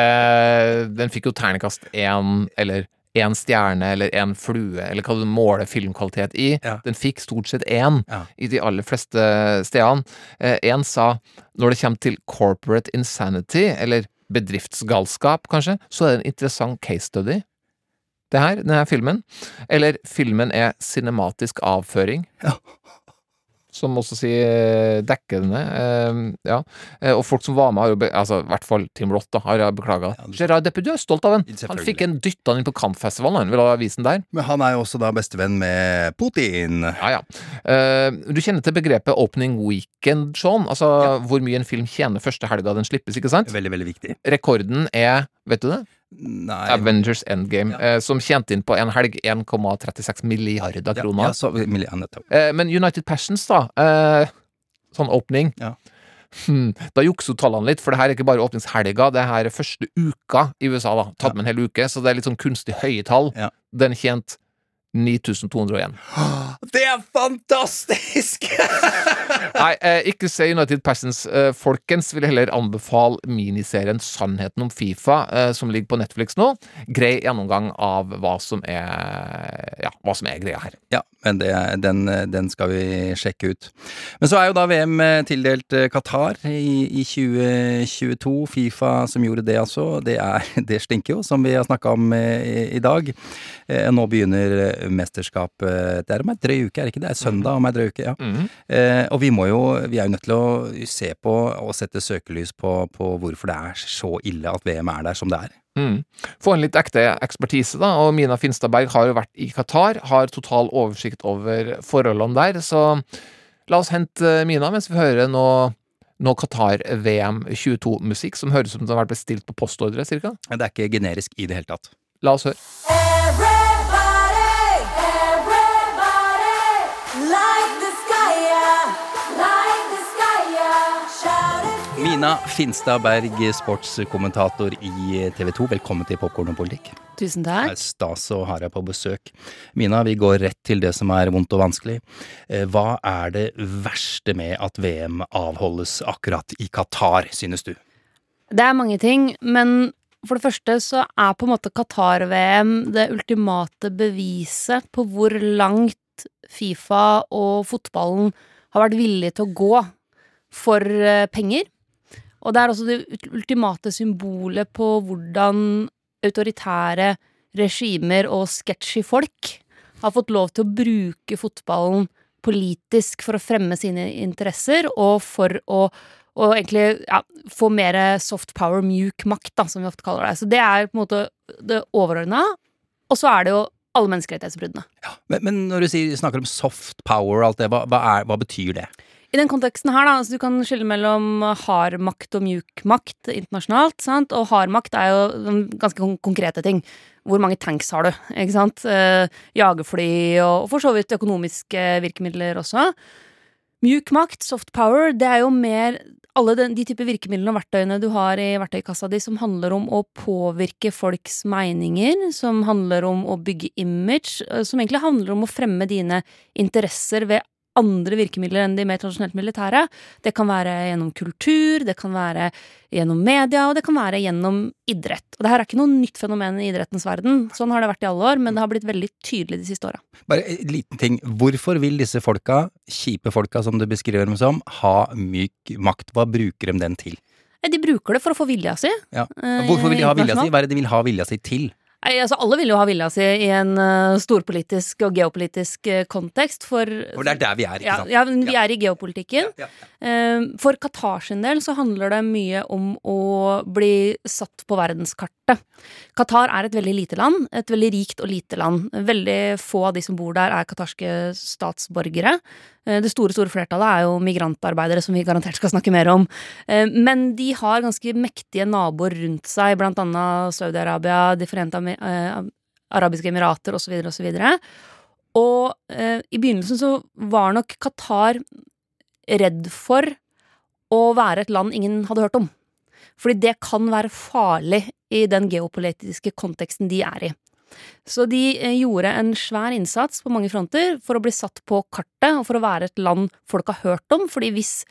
den fikk jo ternekast én, eller én stjerne, eller én flue, eller hva du måler filmkvalitet i. Den fikk stort sett én i de aller fleste stedene. Én sa når det kommer til corporate insanity, eller bedriftsgalskap, kanskje, så er det en interessant case study. Det her, denne filmen. Eller filmen er cinematisk avføring. Som også sier dekkende. eh, ja. Eh, Og folk som var med, har jo altså, i hvert fall Tim Roth da, har beklaga. Gerard Depardieu er stolt av den. Han fikk en dytta inn på Cannes-festivalen, han vil ha avisen der. Men han er jo også da bestevenn med Putin. Ja, ja. Eh, du kjenner til begrepet opening weekend, Sean? Altså hvor mye en film tjener første helga den slippes, ikke sant? Veldig, veldig viktig. Rekorden er, vet du det? Nei. Avengers Endgame, eh, som tjente inn på en helg 1,36 milliarder kroner. Ja, så, ja, nettopp. Eh, men United Passions, da. Eh, sånn åpning. Hmm, da jukser tallene litt, for det her er ikke bare åpningshelga, det her er første uka i USA. da Tatt med en hel uke, så det er litt sånn kunstig høye tall. Den tjente 9201. Det er fantastisk! Nei, eh, ikke se United Persons, eh, folkens. Vil heller anbefale miniserien Sannheten om Fifa, eh, som ligger på Netflix nå. Grei gjennomgang av hva som er, ja, hva som er greia her. Ja, men det, den, den skal vi sjekke ut. Men så er jo da VM tildelt Qatar i, i 2022. Fifa som gjorde det, altså. Det, er, det stinker jo, som vi har snakka om i, i dag. Nå begynner eh, mesterskapet Det er om ei drøy uke, er det ikke? Det er søndag om ei drøy uke, ja. Mhm. Eh, og vi må jo Vi er jo nødt til å se på og sette søkelys på, på hvorfor det er så ille at VM er der som det er. Mm. Få en litt ekte ekspertise, da. Og Mina Finstad Berg har jo vært i Qatar, har total oversikt over forholdene der. Så la oss hente eh, Mina mens vi hører nå, nå Qatar-VM 22-musikk, som høres ut som det har vært bestilt på postordre, cirka. Det er ikke generisk i det hele tatt. La oss høre. Mina Finstad Berg, sportskommentator i TV 2. Velkommen til Popkorn og politikk. Tusen Det takk. er stas å ha deg på besøk. Mina, vi går rett til det som er vondt og vanskelig. Eh, Hva er det verste med at VM avholdes akkurat i Qatar, synes du? Det er mange ting, men for det første så er på en måte Qatar-VM det ultimate beviset på hvor langt Fifa og fotballen har vært villige til å gå for eh, penger. Og det er også det ultimate symbolet på hvordan autoritære regimer og sketchy folk har fått lov til å bruke fotballen politisk for å fremme sine interesser, og for å og egentlig ja, få mer soft power, mjuk makt, da, som vi ofte kaller det. Så det er på en måte det overordna. Og så er det jo alle menneskerettighetsbruddene. Men, men når du sier, snakker om soft power og alt det, hva, hva, er, hva betyr det? I den konteksten her, da, altså du kan skille mellom hard makt og mjuk makt internasjonalt. sant? Og hard makt er jo sånn ganske konkrete ting. Hvor mange tanks har du? ikke sant? Eh, jagerfly og for så vidt økonomiske virkemidler også. Mjuk makt, soft power, det er jo mer alle de, de typer virkemidlene og verktøyene du har i verktøykassa di som handler om å påvirke folks meninger, som handler om å bygge image, eh, som egentlig handler om å fremme dine interesser ved andre virkemidler enn de mer tradisjonelt militære. Det kan være gjennom kultur, det kan være gjennom media, og det kan være gjennom idrett. Og det her er ikke noe nytt fenomen i idrettens verden. Sånn har det vært i alle år, men det har blitt veldig tydelig de siste åra. Bare en liten ting. Hvorfor vil disse folka, kjipe folka som du beskriver dem som, ha myk makt? Hva bruker de den til? De bruker det for å få vilja si. Ja. Eh, Hvorfor vil de ha vilja si? Hva er det de vil ha vilja si til? Nei, altså Alle vil jo ha vilja si i en uh, storpolitisk og geopolitisk uh, kontekst, for For det er der vi er, ikke ja, sant? Ja, men vi er i geopolitikken. Eh, For Qatar sin del så handler det mye om å bli satt på verdenskartet. Qatar er et veldig lite land, et veldig rikt og lite land. Veldig få av de som bor der er qatarske statsborgere. Eh, Det store store flertallet er jo migrantarbeidere, som vi garantert skal snakke mer om. Eh, Men de har ganske mektige naboer rundt seg, blant annet Saudi-Arabia, De forente eh, arabiske emirater osv. osv. Og og i begynnelsen så var nok Qatar redd for å være et land ingen hadde hørt om. Fordi det kan være farlig i den geopolitiske konteksten de er i. Så de eh, gjorde en svær innsats på mange fronter for å bli satt på kartet, og for å være et land folk har hørt om. Fordi hvis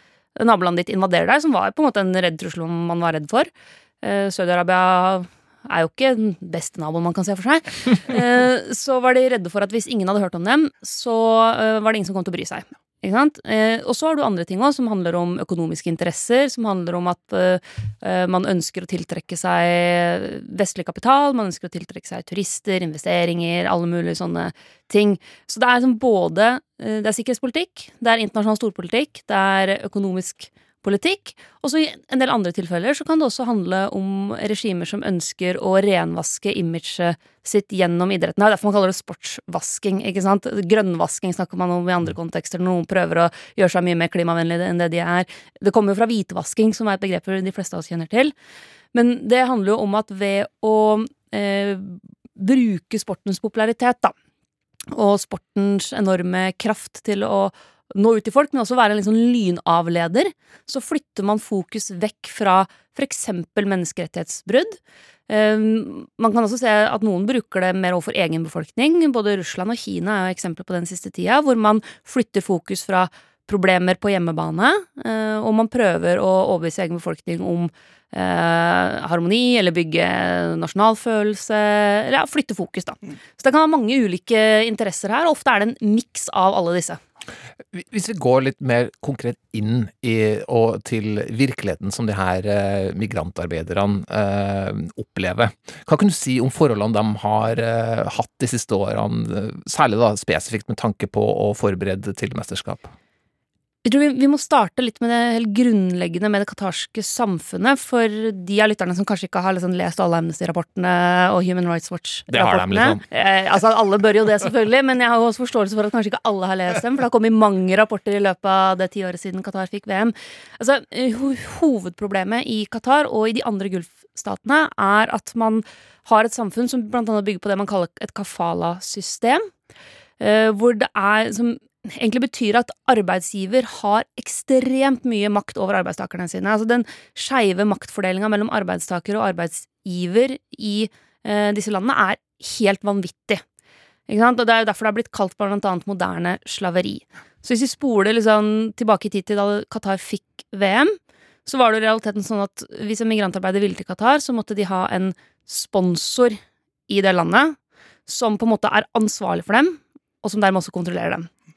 nabolandet ditt invaderer deg, som var på en måte en redd trussel man var redd for eh, Saudi-Arabia er jo ikke den beste naboen man kan se for seg. Eh, så var de redde for at hvis ingen hadde hørt om dem, så eh, var det ingen som kom til å bry seg. Eh, og så har du andre ting også, som handler om økonomiske interesser, som handler om at eh, man ønsker å tiltrekke seg vestlig kapital, man ønsker å tiltrekke seg turister, investeringer, alle mulige sånne ting. Så det er liksom både eh, Det er sikkerhetspolitikk, det er internasjonal storpolitikk, det er økonomisk politikk. Og så i en del andre tilfeller så kan det også handle om regimer som ønsker å renvaske imaget sitt gjennom idretten. Det er derfor man kaller det sportsvasking. ikke sant? Grønnvasking snakker man om i andre kontekster når noen prøver å gjøre seg mye mer klimavennlige enn det de er. Det kommer jo fra hvitvasking, som er et begrep de fleste av oss kjenner til. Men det handler jo om at ved å eh, bruke sportens popularitet, da, og sportens enorme kraft til å nå ut til folk, men også være en sånn lynavleder, så flytter man fokus vekk fra eksempel menneskerettighetsbrudd. Um, man kan også se at noen bruker det mer overfor egen befolkning. Både Russland og Kina er jo eksempler på den siste tida, hvor man flytter fokus fra problemer på hjemmebane, eh, og man prøver å overbevise egen befolkning om eh, harmoni, eller bygge nasjonalfølelse, eller ja, flytte fokus, da. Så det kan være mange ulike interesser her, og ofte er det en miks av alle disse. Hvis vi går litt mer konkret inn i, og til virkeligheten som de her eh, migrantarbeiderne eh, opplever, hva kan du si om forholdene de har eh, hatt de siste årene, særlig da spesifikt med tanke på å forberede til mesterskap? Jeg tror vi, vi, må starte litt med det helt grunnleggende med det qatarske samfunnet. For de av lytterne som kanskje ikke har liksom lest alle Amnesty-rapportene og Human Rights Watch-rapportene. Liksom. Eh, altså, alle bør jo det, selvfølgelig, men jeg har også forståelse for at kanskje ikke alle har lest dem. For det har kommet mange rapporter i løpet av det tiåret siden Qatar fikk VM. Altså, ho hovedproblemet i Qatar og i de andre Gulfstatene er at man har et samfunn som annet bygger på det man kaller et kafala-system. Eh, hvor det er som egentlig betyr at arbeidsgiver har ekstremt mye makt over arbeidstakerne sine. Altså den skeive maktfordelinga mellom arbeidstaker og arbeidsgiver i eh, disse landene er helt vanvittig. Og Det er jo derfor det har blitt kalt blant annet moderne slaveri. Så hvis vi spoler liksom tilbake i tid til da Qatar fikk VM, så var det i realiteten sånn at hvis en migrantarbeider ville til Qatar, så måtte de ha en sponsor i det landet som på en måte er ansvarlig for dem, og som dermed også kontrollerer dem.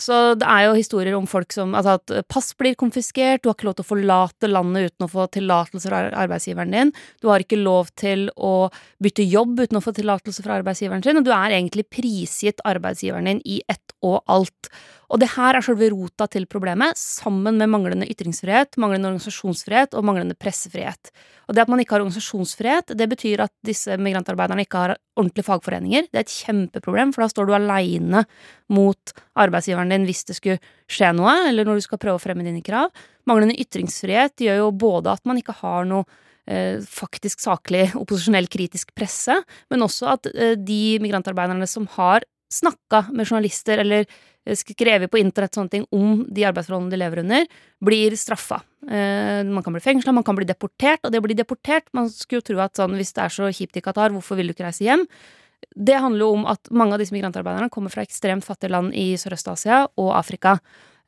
Så det er jo historier om folk som Altså at pass blir konfiskert, du har ikke lov til å forlate landet uten å få tillatelse fra arbeidsgiveren din, du har ikke lov til å bytte jobb uten å få tillatelse fra arbeidsgiveren sin, og du er egentlig prisgitt arbeidsgiveren din i ett og alt. Og det her er selve rota til problemet, sammen med manglende ytringsfrihet, manglende organisasjonsfrihet og manglende pressefrihet. Og det at man ikke har organisasjonsfrihet, det betyr at disse migrantarbeiderne ikke har ordentlige fagforeninger. Det er et kjempeproblem, for da står du aleine mot arbeidsgiveren din hvis det skulle skje noe, eller når du skal prøve å fremme dine krav. Manglende ytringsfrihet gjør jo både at man ikke har noe eh, faktisk saklig opposisjonell kritisk presse, men også at eh, de migrantarbeiderne som har snakka med journalister eller eh, skrevet på internett sånne ting om de arbeidsforholdene de lever under, blir straffa. Eh, man kan bli fengsla, man kan bli deportert, og det å bli deportert Man skulle jo tro at sånn, hvis det er så kjipt i Qatar, hvorfor vil du ikke reise hjem? Det handler jo om at mange av disse migrantarbeiderne kommer fra ekstremt fattige land i Sørøst-Asia og Afrika.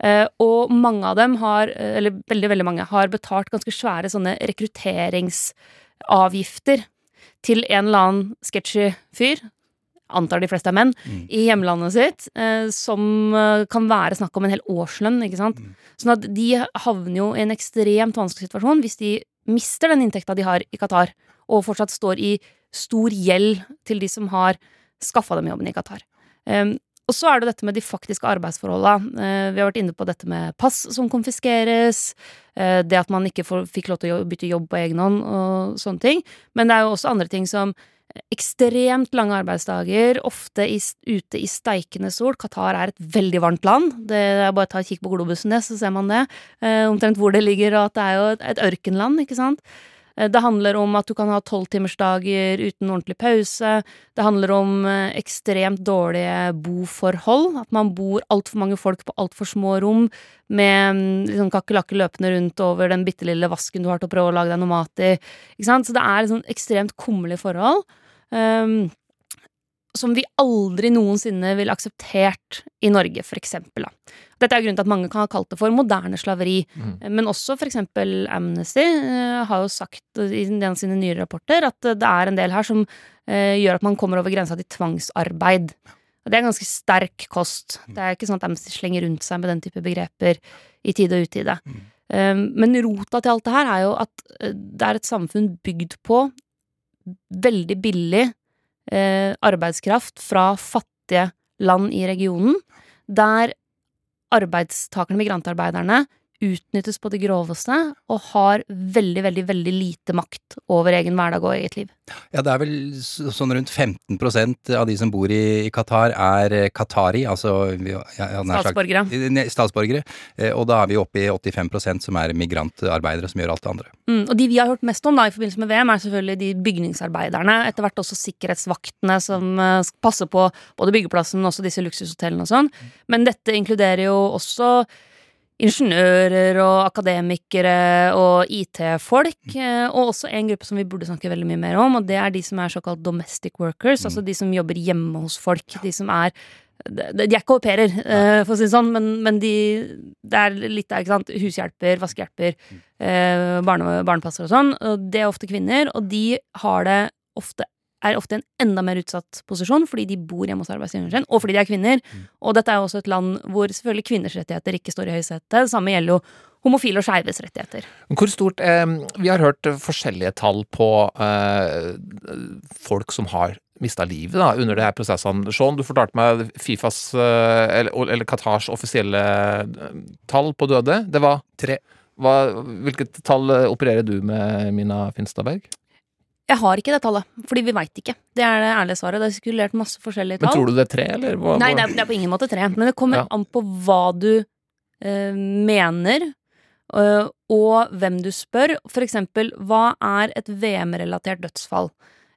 Uh, og mange av dem har, eller veldig, veldig mange, har betalt ganske svære sånne rekrutteringsavgifter til en eller annen sketchy fyr antar de fleste er menn, mm. i hjemlandet sitt, uh, som eh, kan være snakk om en hel årslønn, ikke sant. Mm. Sånn at de havner jo i en ekstremt vanskelig situasjon hvis de mister den inntekta de har i Qatar, og fortsatt står i stor gjeld til de som har skaffa dem jobben i Qatar. Um, og så er det dette med de faktiske arbeidsforholda. Uh, vi har vært inne på dette med pass som konfiskeres, uh, det at man ikke fikk lov til å bytte jobb på egen hånd og sånne ting. Men det er jo også andre ting som ekstremt lange arbeidsdager, ofte i, ute i steikende sol. Qatar er et veldig varmt land. Det er bare å ta et kikk på globusen det, så ser man det. Eh, omtrent hvor det ligger, og at det er jo et ørkenland, ikke sant. Eh, det handler om at du kan ha tolvtimersdager uten ordentlig pause. Det handler om eh, ekstremt dårlige boforhold. At man bor altfor mange folk på altfor små rom med mm, liksom, kakerlakker løpende rundt over den bitte lille vasken du har til å prøve å lage deg noe mat i. Ikke sant? Så det er liksom ekstremt kummerlige forhold. Um, som vi aldri noensinne ville akseptert i Norge, for eksempel. Da. Dette er grunnen til at mange kan ha kalt det for moderne slaveri. Mm. Men også for eksempel Amnesty uh, har jo sagt i en av sine nye rapporter at det er en del her som uh, gjør at man kommer over grensa til tvangsarbeid. Og det er ganske sterk kost. Det er ikke sånn at Amnesty slenger rundt seg med den type begreper i tide og utide. Mm. Um, men rota til alt det her er jo at det er et samfunn bygd på veldig billig eh, arbeidskraft fra fattige land i regionen, der arbeidstakerne, migrantarbeiderne, utnyttes på det groveste og har veldig, veldig veldig lite makt over egen hverdag og eget liv. Ja, det er vel sånn rundt 15% av de som bor i, Qatar er eh, qatari, altså ja, Statsborgere. Sagt, statsborgere. Eh, og da er vi oppe i 85% som er migrantarbeidere som gjør alt det andre. Mm, og de vi har hørt mest om da i forbindelse med VM, er selvfølgelig de bygningsarbeiderne. Etter hvert også sikkerhetsvaktene som passer på både byggeplassen, men også disse luksushotellene og sånn. Men dette inkluderer jo også ingeniører og akademikere og IT-folk. Mm. Eh, og også en gruppe som vi burde snakke veldig mye mer om, og det er de som er såkalt domestic workers. Mm. Altså de som jobber hjemme hos folk. De som er de, de er ikke au pairer, ja. for å si det sånn, men, men de, det er litt der, ikke sant. Hushjelper, vaskehjelper, eh, barne, barnepasser og sånn. Og det er ofte kvinner, og de har det ofte er ofte en enda mer utsatt posisjon fordi de bor hjemme hos arbeidsgiveren sin, og fordi de er kvinner. Og dette er jo også et land hvor selvfølgelig kvinners rettigheter ikke står i høysetet. Det samme gjelder jo homofile og skeives rettigheter. Hvor stort eh, Vi har hørt forskjellige tall på eh, folk som har mista livet da, under de her prosessene. Sean, du fortalte meg Fifas, eh, eller, eller Qatars offisielle eh, tall på døde. Det var Tre. Hva, hvilket tall opererer du med, Mina Finstadberg? Jeg har ikke det tallet, fordi vi veit ikke. Det er det ærlige svaret. Det er skulert masse forskjellige tall. Men tror du det er tre, eller? Hva, Nei, det er, det er på ingen måte tre. Men det kommer Ja. an på hva du eh, mener, øh, og hvem du spør. For eksempel, hva er et VM-relatert dødsfall?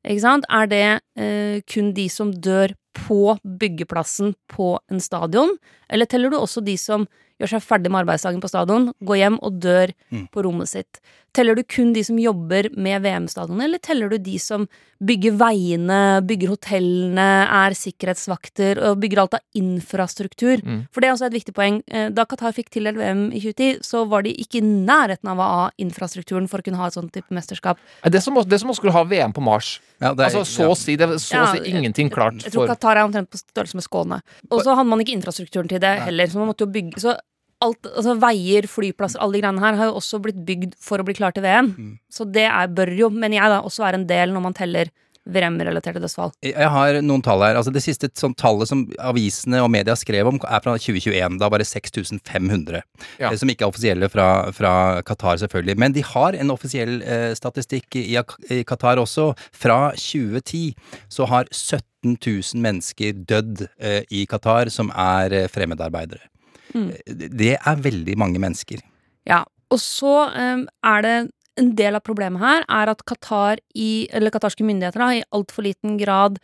Ikke sant? Er det eh, kun de som dør på byggeplassen på en stadion, eller teller du også de som gjør seg ferdig med arbeidsdagen på stadion, går hjem og dør Mm. på rommet sitt? Teller du kun de som jobber med VM-stadionet, eller teller du de som bygger veiene, bygger hotellene, er sikkerhetsvakter og bygger alt av infrastruktur? Mm. For det er også et viktig poeng. Eh, Da Qatar fikk tildelt VM i 2010, så var de ikke i nærheten av å ha infrastrukturen for å kunne ha et sånt type mesterskap. Det er som, det er som å skulle ha VM på Mars. Ja, det er- altså, så å si, det er så å si ingenting klart Jeg tror for Qatar er omtrent på størrelse med Skåne. Og så hadde man ikke infrastrukturen til det heller, så man måtte jo bygge Så alt, altså veier, flyplasser, alle de greiene her har jo også blitt bygd for å bli klar til VM. Mm. Så det er, bør jo, mener jeg, da, også være en del når man teller VM-relaterte dødsfall. Jeg har noen tall her. Altså Det siste sånn tallet som avisene og media skrev om, er fra 2021. Da var det 6500. Ja. eh, Som ikke er offisielle fra, fra Qatar, selvfølgelig. Men de har en offisiell eh, statistikk i, i Qatar også. Fra 2010 så har 17 000 mennesker dødd eh, i Qatar som er eh, fremmedarbeidere. Mm. Eh, Det er veldig mange mennesker. Ja, og så um, er det en del av problemet her er at Qatar i, eller qatarske myndigheter da, i altfor liten grad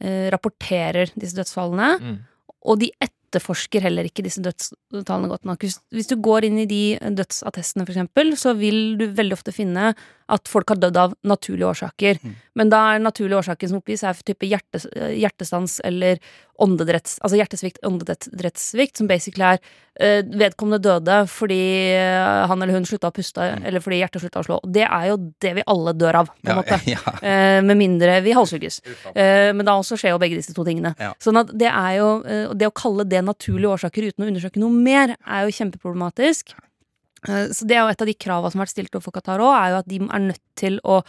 eh, rapporterer disse dødsfallene. Mm. Og de etterforsker heller ikke disse dødstallene godt nok. Hvis, hvis du går inn i de dødsattestene, for eksempel, så vil du veldig ofte finne at folk har dødd av naturlige årsaker. Men da er naturlige årsaker som oppgis, er for type hjerte, hjertestans eller åndedretts, altså hjertesvikt, åndedrettssvikt, som basically er eh, vedkommende døde fordi eh, han eller hun slutta å puste, eller fordi hjertet slutta å slå. Det er jo det vi alle dør av, på en Ja, måte. ja. Eh, med mindre vi halshugges. Eh, men da også skjer jo begge disse to tingene. Ja. Sånn at det er jo eh, Det å kalle det naturlige årsaker uten å undersøke noe mer, er jo kjempeproblematisk. Eh, Så det er jo et av de kravene som har vært stilt overfor Qatar òg, er jo at de er nødt til å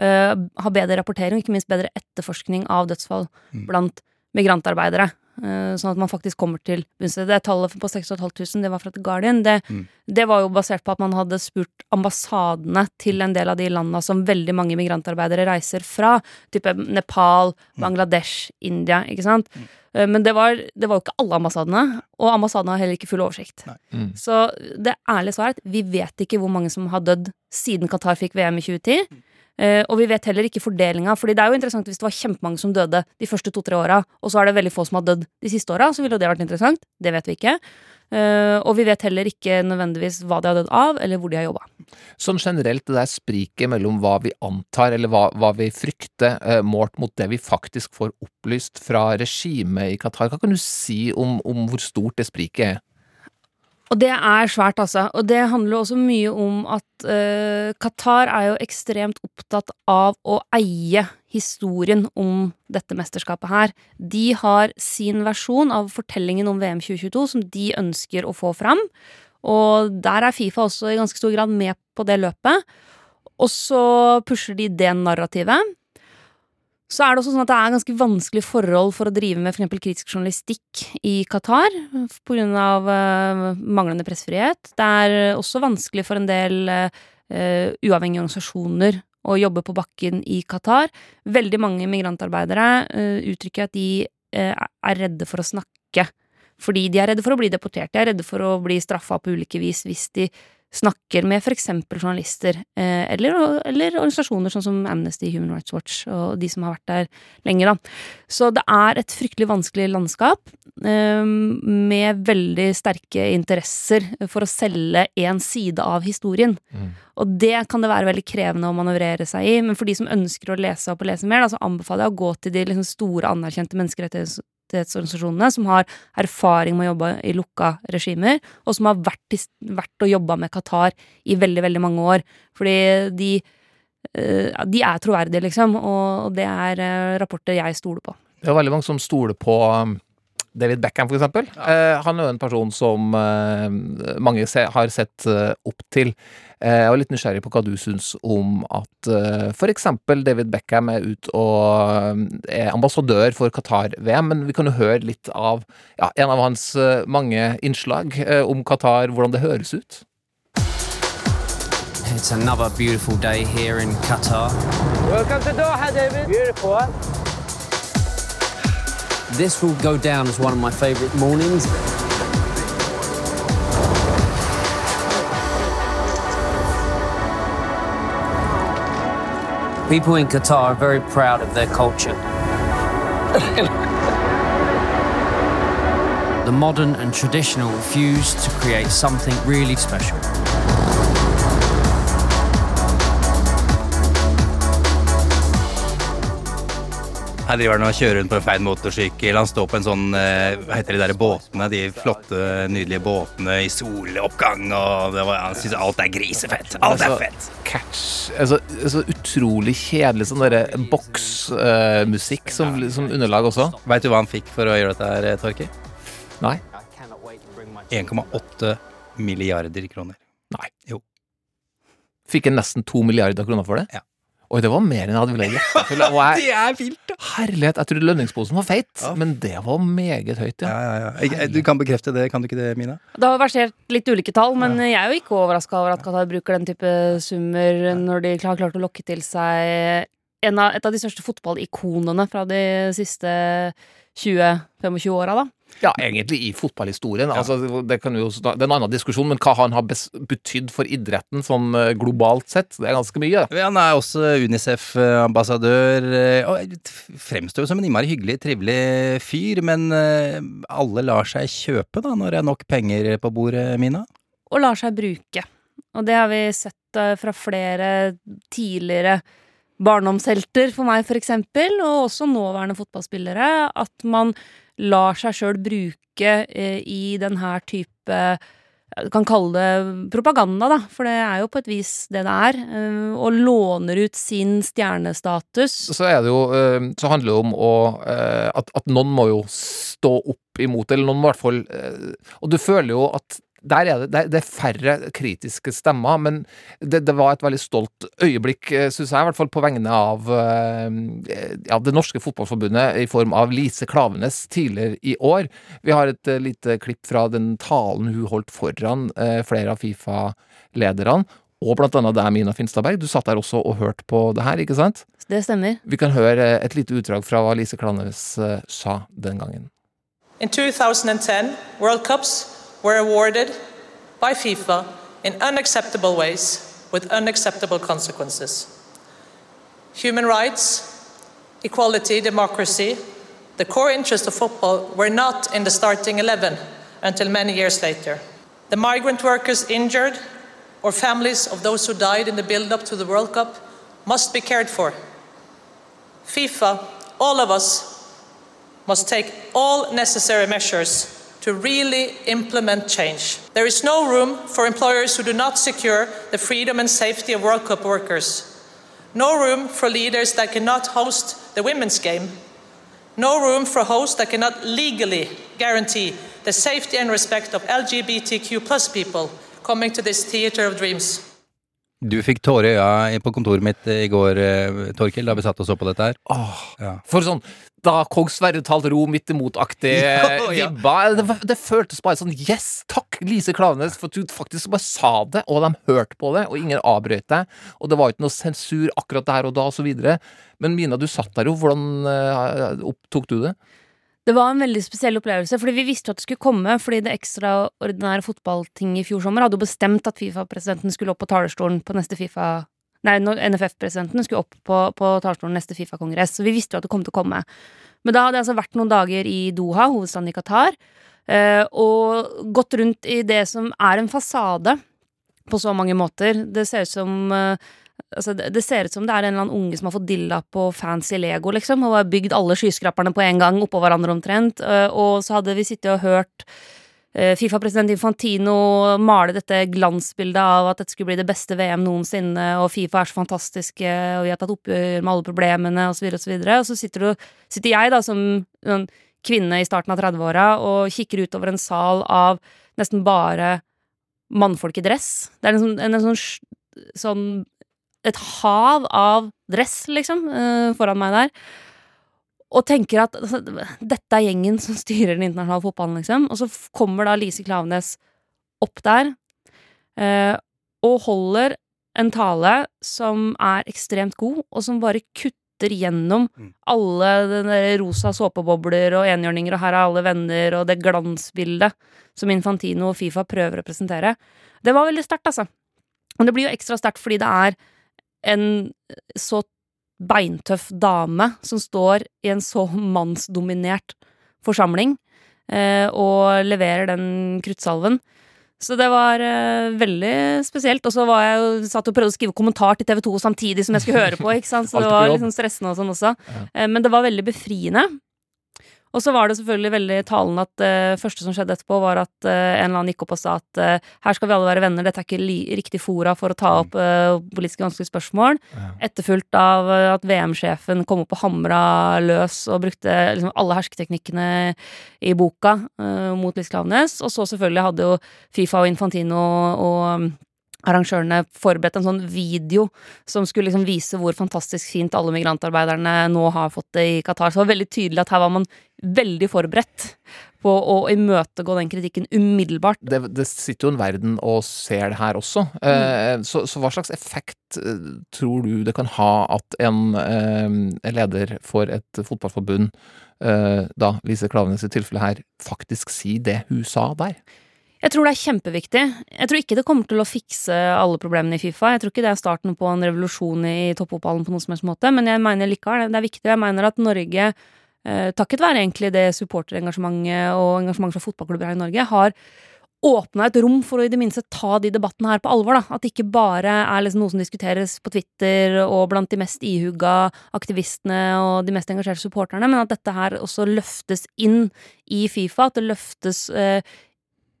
eh, ha bedre rapportering, og ikke minst bedre etterforskning av dødsfall blant migrantarbeidere. Eh, Sånn at man faktisk kommer til bunns i det. Det tallet på 6500, det var fra The Guardian. Det, Mm. det var jo basert på at man hadde spurt ambassadene til en del av de landene som veldig mange migrantarbeidere reiser fra. Type Nepal, Bangladesh, India, ikke sant. Mm. Men det var, det var jo ikke alle ambassadene, og ambassadene har heller ikke full oversikt. Mm. Så det ærlige svaret er at vi vet ikke hvor mange som har dødd siden Qatar fikk VM i 2010. Eh, og vi vet heller ikke fordelinga, Fordi det er jo interessant hvis det var kjempemange som døde de første to-tre åra, og så er det veldig få som har dødd de siste åra, så ville jo det vært interessant. Det vet vi ikke. Eh, og vi vet heller ikke nødvendigvis hva de har dødd av, eller hvor de har jobba. Sånn generelt det der spriket mellom hva vi antar, eller hva, hva vi frykter, eh, målt mot det vi faktisk får opplyst fra regimet i Qatar. Hva kan du si om, om hvor stort det spriket er? Og det er svært, altså. Og det handler også mye om at uh, Qatar er jo ekstremt opptatt av å eie historien om dette mesterskapet her. De har sin versjon av fortellingen om VM 2022 som de ønsker å få fram. Og der er Fifa også i ganske stor grad med på det løpet. Og så pusher de det narrativet. Så er det også sånn at det er ganske vanskelig forhold for å drive med eksempel kritisk journalistikk i Qatar grunn av eh, manglende pressefrihet. Det er også vanskelig for en del uh, uavhengige organisasjoner å jobbe på bakken i Qatar. Veldig mange migrantarbeidere uh, uttrykker at de uh, er redde for å snakke. Fordi de er redde for å bli deportert. De er redde for å bli straffa på ulike vis hvis de snakker med eksempel journalister, eh, eller, eller organisasjoner sånn som Amnesty, Human Rights Watch og de som har vært der lenge, da. Så det er et fryktelig vanskelig landskap, eh, med veldig sterke interesser for å selge én side av historien. Og det kan det være veldig krevende å manøvrere seg i, men for de som ønsker å lese opp og lese mer, da, så anbefaler jeg å gå til de liksom store, anerkjente menneskerettighets menneskerettighetsorganisasjonene som har erfaring med å jobbe i lukka regimer, og som har vært, vært og jobba med Qatar i veldig, veldig mange år. Fordi de, eh, de er troverdige, liksom, og det er eh, rapporter jeg stoler på. Det er veldig mange som stoler på um, David Beckham, for eksempel. Uh, han er jo en person som uh, mange se, har sett uh, opp til. Eh, jeg var litt nysgjerrig på hva du syns om at uh, for eksempel David Beckham er ut og er ambassadør for Qatar-VM, men vi kan jo høre litt av ja, en av hans mange innslag om Qatar, hvordan det høres ut. It's another beautiful day here in Qatar. Welcome to Doha, David. Beautiful, huh? This will go down as one of my favorite mornings. People in Qatar are very proud of their culture. the modern and traditional fuse to create something really special. Her driver han og kjører rundt på en feil motorsykkel. Han står på en sånn eh, Hva heter de der båtene? De flotte, nydelige båtene i soloppgang. Og det var, han syns alt er grisefett. Alt er Altså, fett. Catch altså, Så utrolig kjedelig sånn derre boksmusikk som, som underlag også. Veit du hva han fikk for å gjøre dette her, Torki? Nei. 1,8 milliarder kroner. Nei. Jo. Fikk han nesten to milliarder kroner for det? Ja. Oi, det var mer enn jeg hadde villet gjette. jeg- Det er vilt, da. Herlighet, jeg trodde lønningsposen var feit, men det var meget høyt, ja. Ja, ja, ja. Du kan bekrefte det, kan du ikke det, Mina? Det har versert litt ulike tall, men jeg er jo ikke overraska over at Qatar bruker den type summer når de har klart å lokke til seg en av, et av de største fotballikonene fra de siste 20-25 åra, da. Ja, egentlig i fotballhistorien. Altså, det, kan jo, det er en annen diskusjon, men hva han har betydd for idretten sånn globalt sett, det er ganske mye. Han er også Unicef-ambassadør. eh, Og fremstår jo som en innmari hyggelig, trivelig fyr, men eh, alle lar seg kjøpe da, når det er nok penger på bordet, Mina? Og lar seg bruke. Og det har vi sett fra flere tidligere barndomshelter for meg, for eksempel, og også nåværende fotballspillere, at man lar seg sjøl bruke eh, i den her type du kan kalle det propaganda, da, for det er jo på et vis det det er. eh, Og låner ut sin stjernestatus. Så er det jo eh, Så handler det om å at, at noen må jo stå opp imot, eller noen må i hvert fall Og du føler jo at der er det, det det er færre kritiske stemmer, men det, det var et veldig stolt øyeblikk, syns jeg, i hvert fall på vegne av eh, ja, det norske fotballforbundet i form av Lise Klavenes tidligere i år. Vi har et eh, lite klipp fra den talen hun holdt foran eh, flere av Fifa-lederne, og blant annet deg, Mina Finstadberg. Du satt der også og hørte på det her, ikke sant? Det stemmer. Vi kan høre et lite utdrag fra hva Lise Klavenes eh, sa den gangen. In 2010, World Cups were awarded by FIFA in unacceptable ways with unacceptable consequences. Human rights, equality, democracy, the core interests of football were not in the starting 11 until many years later. The migrant workers injured or families of those who died in the build up to the World Cup must be cared for. FIFA, all of us, must take all necessary measures to really implement change. There is no room for employers who do not secure the freedom and safety of World Cup workers. No room for leaders that cannot host the women's game. No room for hosts that cannot legally guarantee the safety and respect of LGBTQ plus people coming to this theater of dreams. Du fikk tårer i øya på kontoret mitt i går, eh, Torkil, da vi satt og så på dette her. Åh, Ja. For sånn da Kong Sverre talte ro midt imot-aktig Ja, ja. vibba. Det, det føltes bare sånn Yes, takk, Lise Klavenes, for du faktisk bare sa det, og de hørte på det, og ingen avbrøt deg. Og det var ikke noe sensur akkurat der og da, og så videre. Men Mina, du satt der jo. Hvordan uh, opptok du det? Det var en veldig spesiell opplevelse, fordi vi visste at det skulle komme. Fordi det ekstraordinære fotballtinget i fjor sommer hadde jo bestemt at Fifa-presidenten skulle opp på talerstolen på neste Fifa Nei, NFF-presidenten skulle opp på, på talerstolen neste Fifa-kongress. Så vi visste jo at det kom til å komme. Men da hadde jeg altså vært noen dager i Doha, hovedstaden i Qatar, eh, og gått rundt i det som er en fasade på så mange måter. Det ser ut som eh, Altså, det, ser ut som det er en eller annen unge som har fått dilla på fancy Lego, liksom, og har bygd alle skyskraperne på en gang oppå hverandre omtrent. Eh, og så hadde vi sittet og hørt eh, Fifa-president Infantino male dette glansbildet av at dette skulle bli det beste VM noensinne, og Fifa er så fantastiske, og vi har tatt oppgjør med alle problemene, osv., osv. Og, og så sitter, du, sitter jeg, da, som kvinne i starten av 30-åra, og kikker utover en sal av nesten bare mannfolk i dress. Det er en sånn, en sånn, sånn et hav av dress, liksom, eh, foran meg der. Og tenker at altså, dette er gjengen som styrer den internasjonale fotballen, liksom. Og så kommer da Lise Klavenes opp der eh, og holder en tale som er ekstremt god, og som bare kutter gjennom alle den rosa såpebobler og enhjørninger, og her er alle venner, og det glansbildet som Infantino og Fifa prøver å presentere. Det var veldig sterkt, altså. Og det blir jo ekstra sterkt fordi det er en så beintøff dame som står i en så mannsdominert forsamling eh, og leverer den kruttsalven. Så det var eh, veldig spesielt. Og så var jeg jo satt og prøvde å skrive kommentar til TV 2 samtidig som jeg skulle høre på, ikke sant? så det var liksom stressende og sånn også. Eh, men det var veldig befriende. Og så var det selvfølgelig veldig talende at det uh, første som skjedde etterpå, var at uh, en eller annen gikk opp og sa at uh, her skal vi alle være venner, dette er ikke riktig fora for å ta opp uh, politiske vanskelige spørsmål. Ja. Etterfulgt av at VM-sjefen kom opp og hamra løs og brukte liksom, alle hersketeknikkene i boka mot Liss Klaveness. Og så selvfølgelig hadde jo Fifa og Infantino og arrangørene forberedt en sånn video som skulle liksom vise hvor fantastisk fint alle migrantarbeiderne nå har fått det i Qatar. Så det var veldig tydelig at her var man veldig forberedt på å imøtegå den kritikken umiddelbart. Det, det sitter jo en verden og ser det her også. Mm. Eh, så, så, hva slags effekt eh, tror du det kan ha at en en leder for et fotballforbund, eh, da Lise Klavenes i tilfellet her, faktisk sier det hun sa der? Jeg tror det er kjempeviktig. Jeg tror ikke det kommer til å fikse alle problemene i Fifa. Jeg tror ikke det er starten på en revolusjon i toppfotballen på noen som helst måte, men jeg mener likevel det er viktig. Jeg mener at Norge, eh, takket være egentlig det supporterengasjementet og engasjementet fra fotballklubber her i Norge, har åpna et rom for å i det minste ta de debattene her på alvor. da. At det ikke bare er liksom noe som diskuteres på Twitter og blant de mest ihugga aktivistene og de mest engasjerte supporterne, men at dette her også løftes inn i Fifa. At det løftes eh,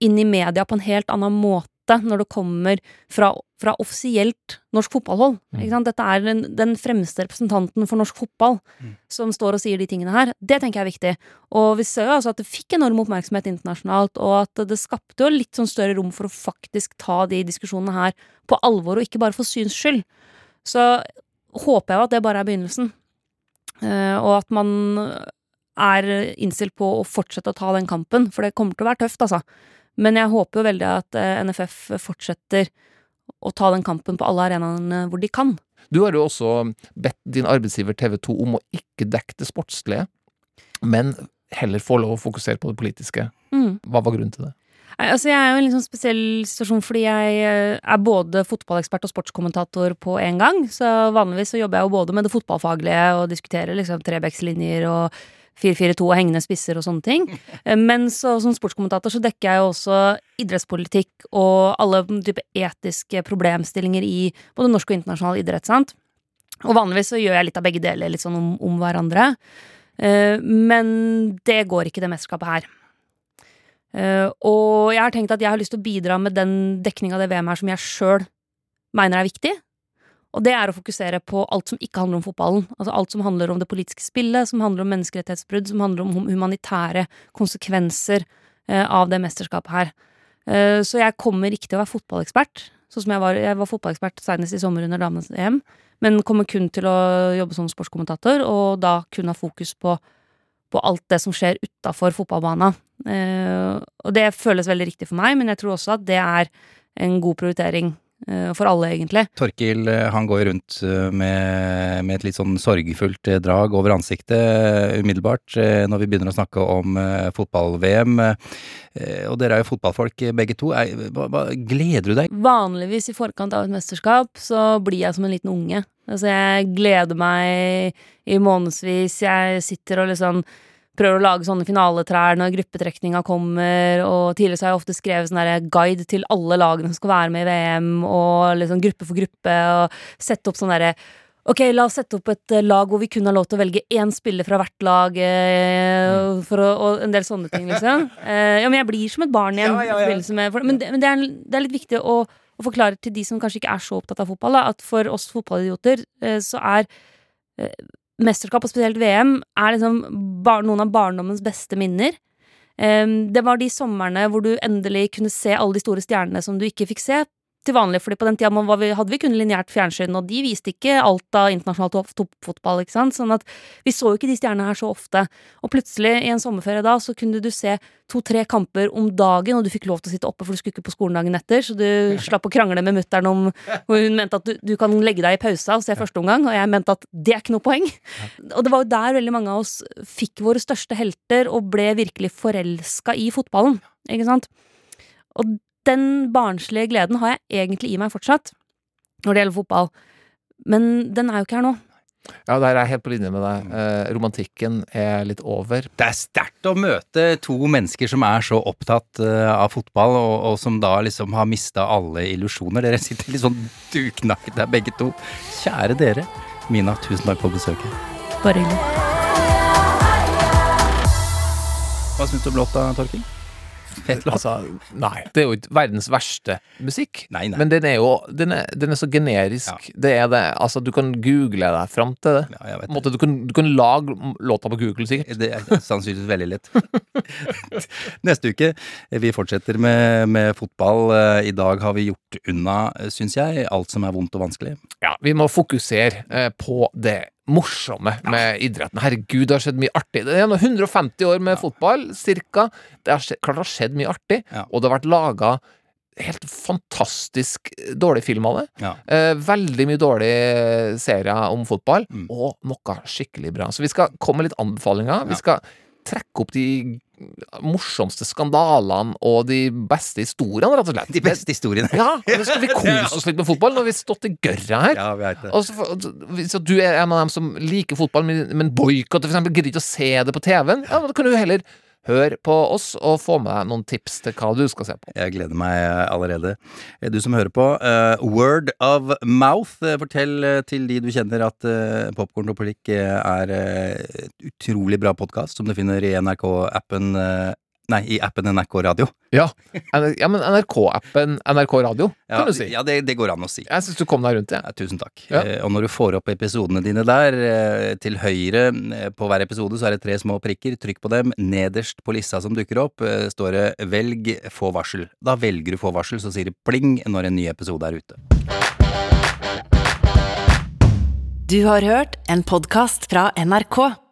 inn i media på en helt annen måte når det kommer fra, fra offisielt norsk fotballhold. Mm. Dette er den, den, fremste representanten for norsk fotball mm. som står og sier de tingene her. Det tenker jeg er viktig. Og vi ser jo altså at det fikk enorm oppmerksomhet internasjonalt, og at det skapte jo litt sånn større rom for å faktisk ta de diskusjonene her på alvor, og ikke bare for syns skyld. Så håper jeg jo at det bare er begynnelsen, uh, og at man er innstilt på å fortsette å ta den kampen, for det kommer til å være tøft, altså. Men jeg håper jo veldig at eh, NFF fortsetter å ta den kampen på alle arenaene hvor de kan. Du har jo også bedt din arbeidsgiver TV 2 om å ikke dekke det sportslige, men heller få lov å fokusere på det politiske. Mm. Hva var grunnen til det? Altså, jeg er jo i en sånn spesiell situasjon fordi jeg eh, er både fotballekspert og sportskommentator på en gang. Så vanligvis så jobber jeg jo både med det fotballfaglige og diskuterer liksom trebekslinjer og 4-4-2 og hengende spisser og sånne ting. Eh, men så, som sportskommentator så dekker jeg jo også idrettspolitikk og alle type etiske problemstillinger i både norsk og internasjonal idrett, sant. Og vanligvis så gjør jeg litt av begge deler, litt sånn om, om hverandre. Uh, men det går ikke, det mesterskapet her. Uh, og jeg har tenkt at jeg har lyst til å bidra med den dekninga av det VM her som jeg sjøl mener er viktig. Og det er å fokusere på alt som ikke handler om fotballen. Altså alt som handler om det politiske spillet, som handler om menneskerettighetsbrudd, som handler om humanitære konsekvenser eh, av det mesterskapet her. Eh, så jeg kommer ikke til å være fotballekspert, sånn som jeg var, jeg var fotballekspert senest i sommer under damenes EM, men kommer kun til å jobbe som sportskommentator, og da kun ha fokus på, på alt det som skjer utafor fotballbana. Eh, og det føles veldig riktig for meg, men jeg tror også at det er en god prioritering for alle, egentlig. Torkil eh, han går rundt eh, med, med, et litt sånn sorgfullt drag over ansiktet umiddelbart når vi begynner å snakke om fotball-VM. Og dere er jo fotballfolk begge to. Hva, gleder du deg? Vanligvis i forkant av et mesterskap så blir jeg som en liten unge. Altså jeg gleder meg i månedsvis. Jeg sitter og liksom prøver å lage sånne finaletrær når gruppetrekninga kommer, og tidligere har jeg ofte skrevet sånn guide til alle lagene som skal være med i VM, og liksom gruppe for gruppe, og sette opp sånn derre Ok, la oss sette opp et eh, lag hvor vi kun har lov til å velge én spiller fra hvert lag, eh, for å, og en del sånne ting, liksom. Eh, ja, men jeg blir som et barn igjen. Ja, ja, ja. med- for- Men, det, men det, er, det er litt viktig å, å forklare til de som kanskje ikke er så opptatt av fotball, da, at for oss fotballidioter eh, så er eh, mesterskap, og spesielt VM, er liksom noen av barndommens beste minner. Em, det var de somrene hvor du endelig kunne se alle de store stjernene som du ikke fikk se til vanlig, fordi på den tida hadde vi kun lineært fjernsyn, og de viste ikke alt av internasjonal toppfotball, ikke sant, sånn at vi så jo ikke de stjernene her så ofte. Og plutselig, i en sommerferie da, så kunne du se to-tre kamper om dagen, og du fikk lov til å sitte oppe, for du skulle ikke på skolen dagen etter, så du slapp å krangle med mutter'n om og Hun mente at du, du kan legge deg i pausa og se første omgang, og jeg mente at det er ikke noe poeng. Og det var jo der veldig mange av oss fikk våre største helter og ble virkelig forelska i fotballen, ikke sant? Og den barnslige gleden har jeg egentlig i meg fortsatt når det gjelder fotball, men den er jo ikke her nå. Ja, der er jeg helt på linje med deg. Eh, romantikken er litt over. Det er sterkt å møte to mennesker som er så opptatt eh, av fotball, og, og som da liksom har mista alle illusjoner. Dere sitter litt sånn duknakket der, begge to. Kjære dere. Mina, tusen takk for besøket. Bare hyggelig. Hva syns du om låta, Torking? Fett låt. Altså, nei. Det er jo ikke verdens verste musikk. Nei, nei. Men den er jo den er, den er så generisk. Det er det. Altså, du kan google deg fram til det. Ja, jeg vet På en måte, du, kan, du kan lage låta på Google, sikkert. Det er sannsynligvis veldig lett. Neste uke, vi fortsetter med, med fotball. Eh, I dag har vi gjort unna, syns jeg, alt som er vondt og vanskelig. Ja, vi må fokusere eh, på det morsomme med idretten. Herregud, det har skjedd mye artig. Det er 150 år med fotball, cirka. Det har skjedd, klart det har skjedd mye artig, og det har vært laga helt fantastisk dårlig film av det. Ja. Eh, veldig mye dårlige serier om fotball, og noe skikkelig bra. Så vi skal komme med litt anbefalinger. Vi skal trekke opp de morsomste skandalene og de beste historiene, rett og slett. De beste historiene. Ja, nå skal vi kose oss litt med fotball. Nå har vi stått i gørra her. Ja, vi vet det. Og så, hvis du er en av dem som liker fotball, men, boikotter f.eks. gidder ikke å se det på TV-en, ja, da kan du heller høre på oss og få med noen tips til hva du skal se på. Jeg gleder meg allerede. Du som hører på, uh, word of mouth. Eh, Fortell eh, til de du kjenner at uh, Popkorn og politikk eh, er uh, utrolig bra podkast som du finner i NRK-appen Nei, i appen NRK Radio. Ja, ja men NRK-appen NRK Radio, Ja, kan du si. ja det, det går an å si. Jeg syns du kom deg rundt det. Ja, tusen takk. Ja. Eh, og når du får opp episodene dine der, eh, til høyre eh, på hver episode så er det tre små prikker. Trykk på dem. Nederst på lista som dukker opp, eh, står det 'velg få varsel'. Da velger du få varsel, så sier det pling når en ny episode er ute. Du har hørt en podkast fra NRK.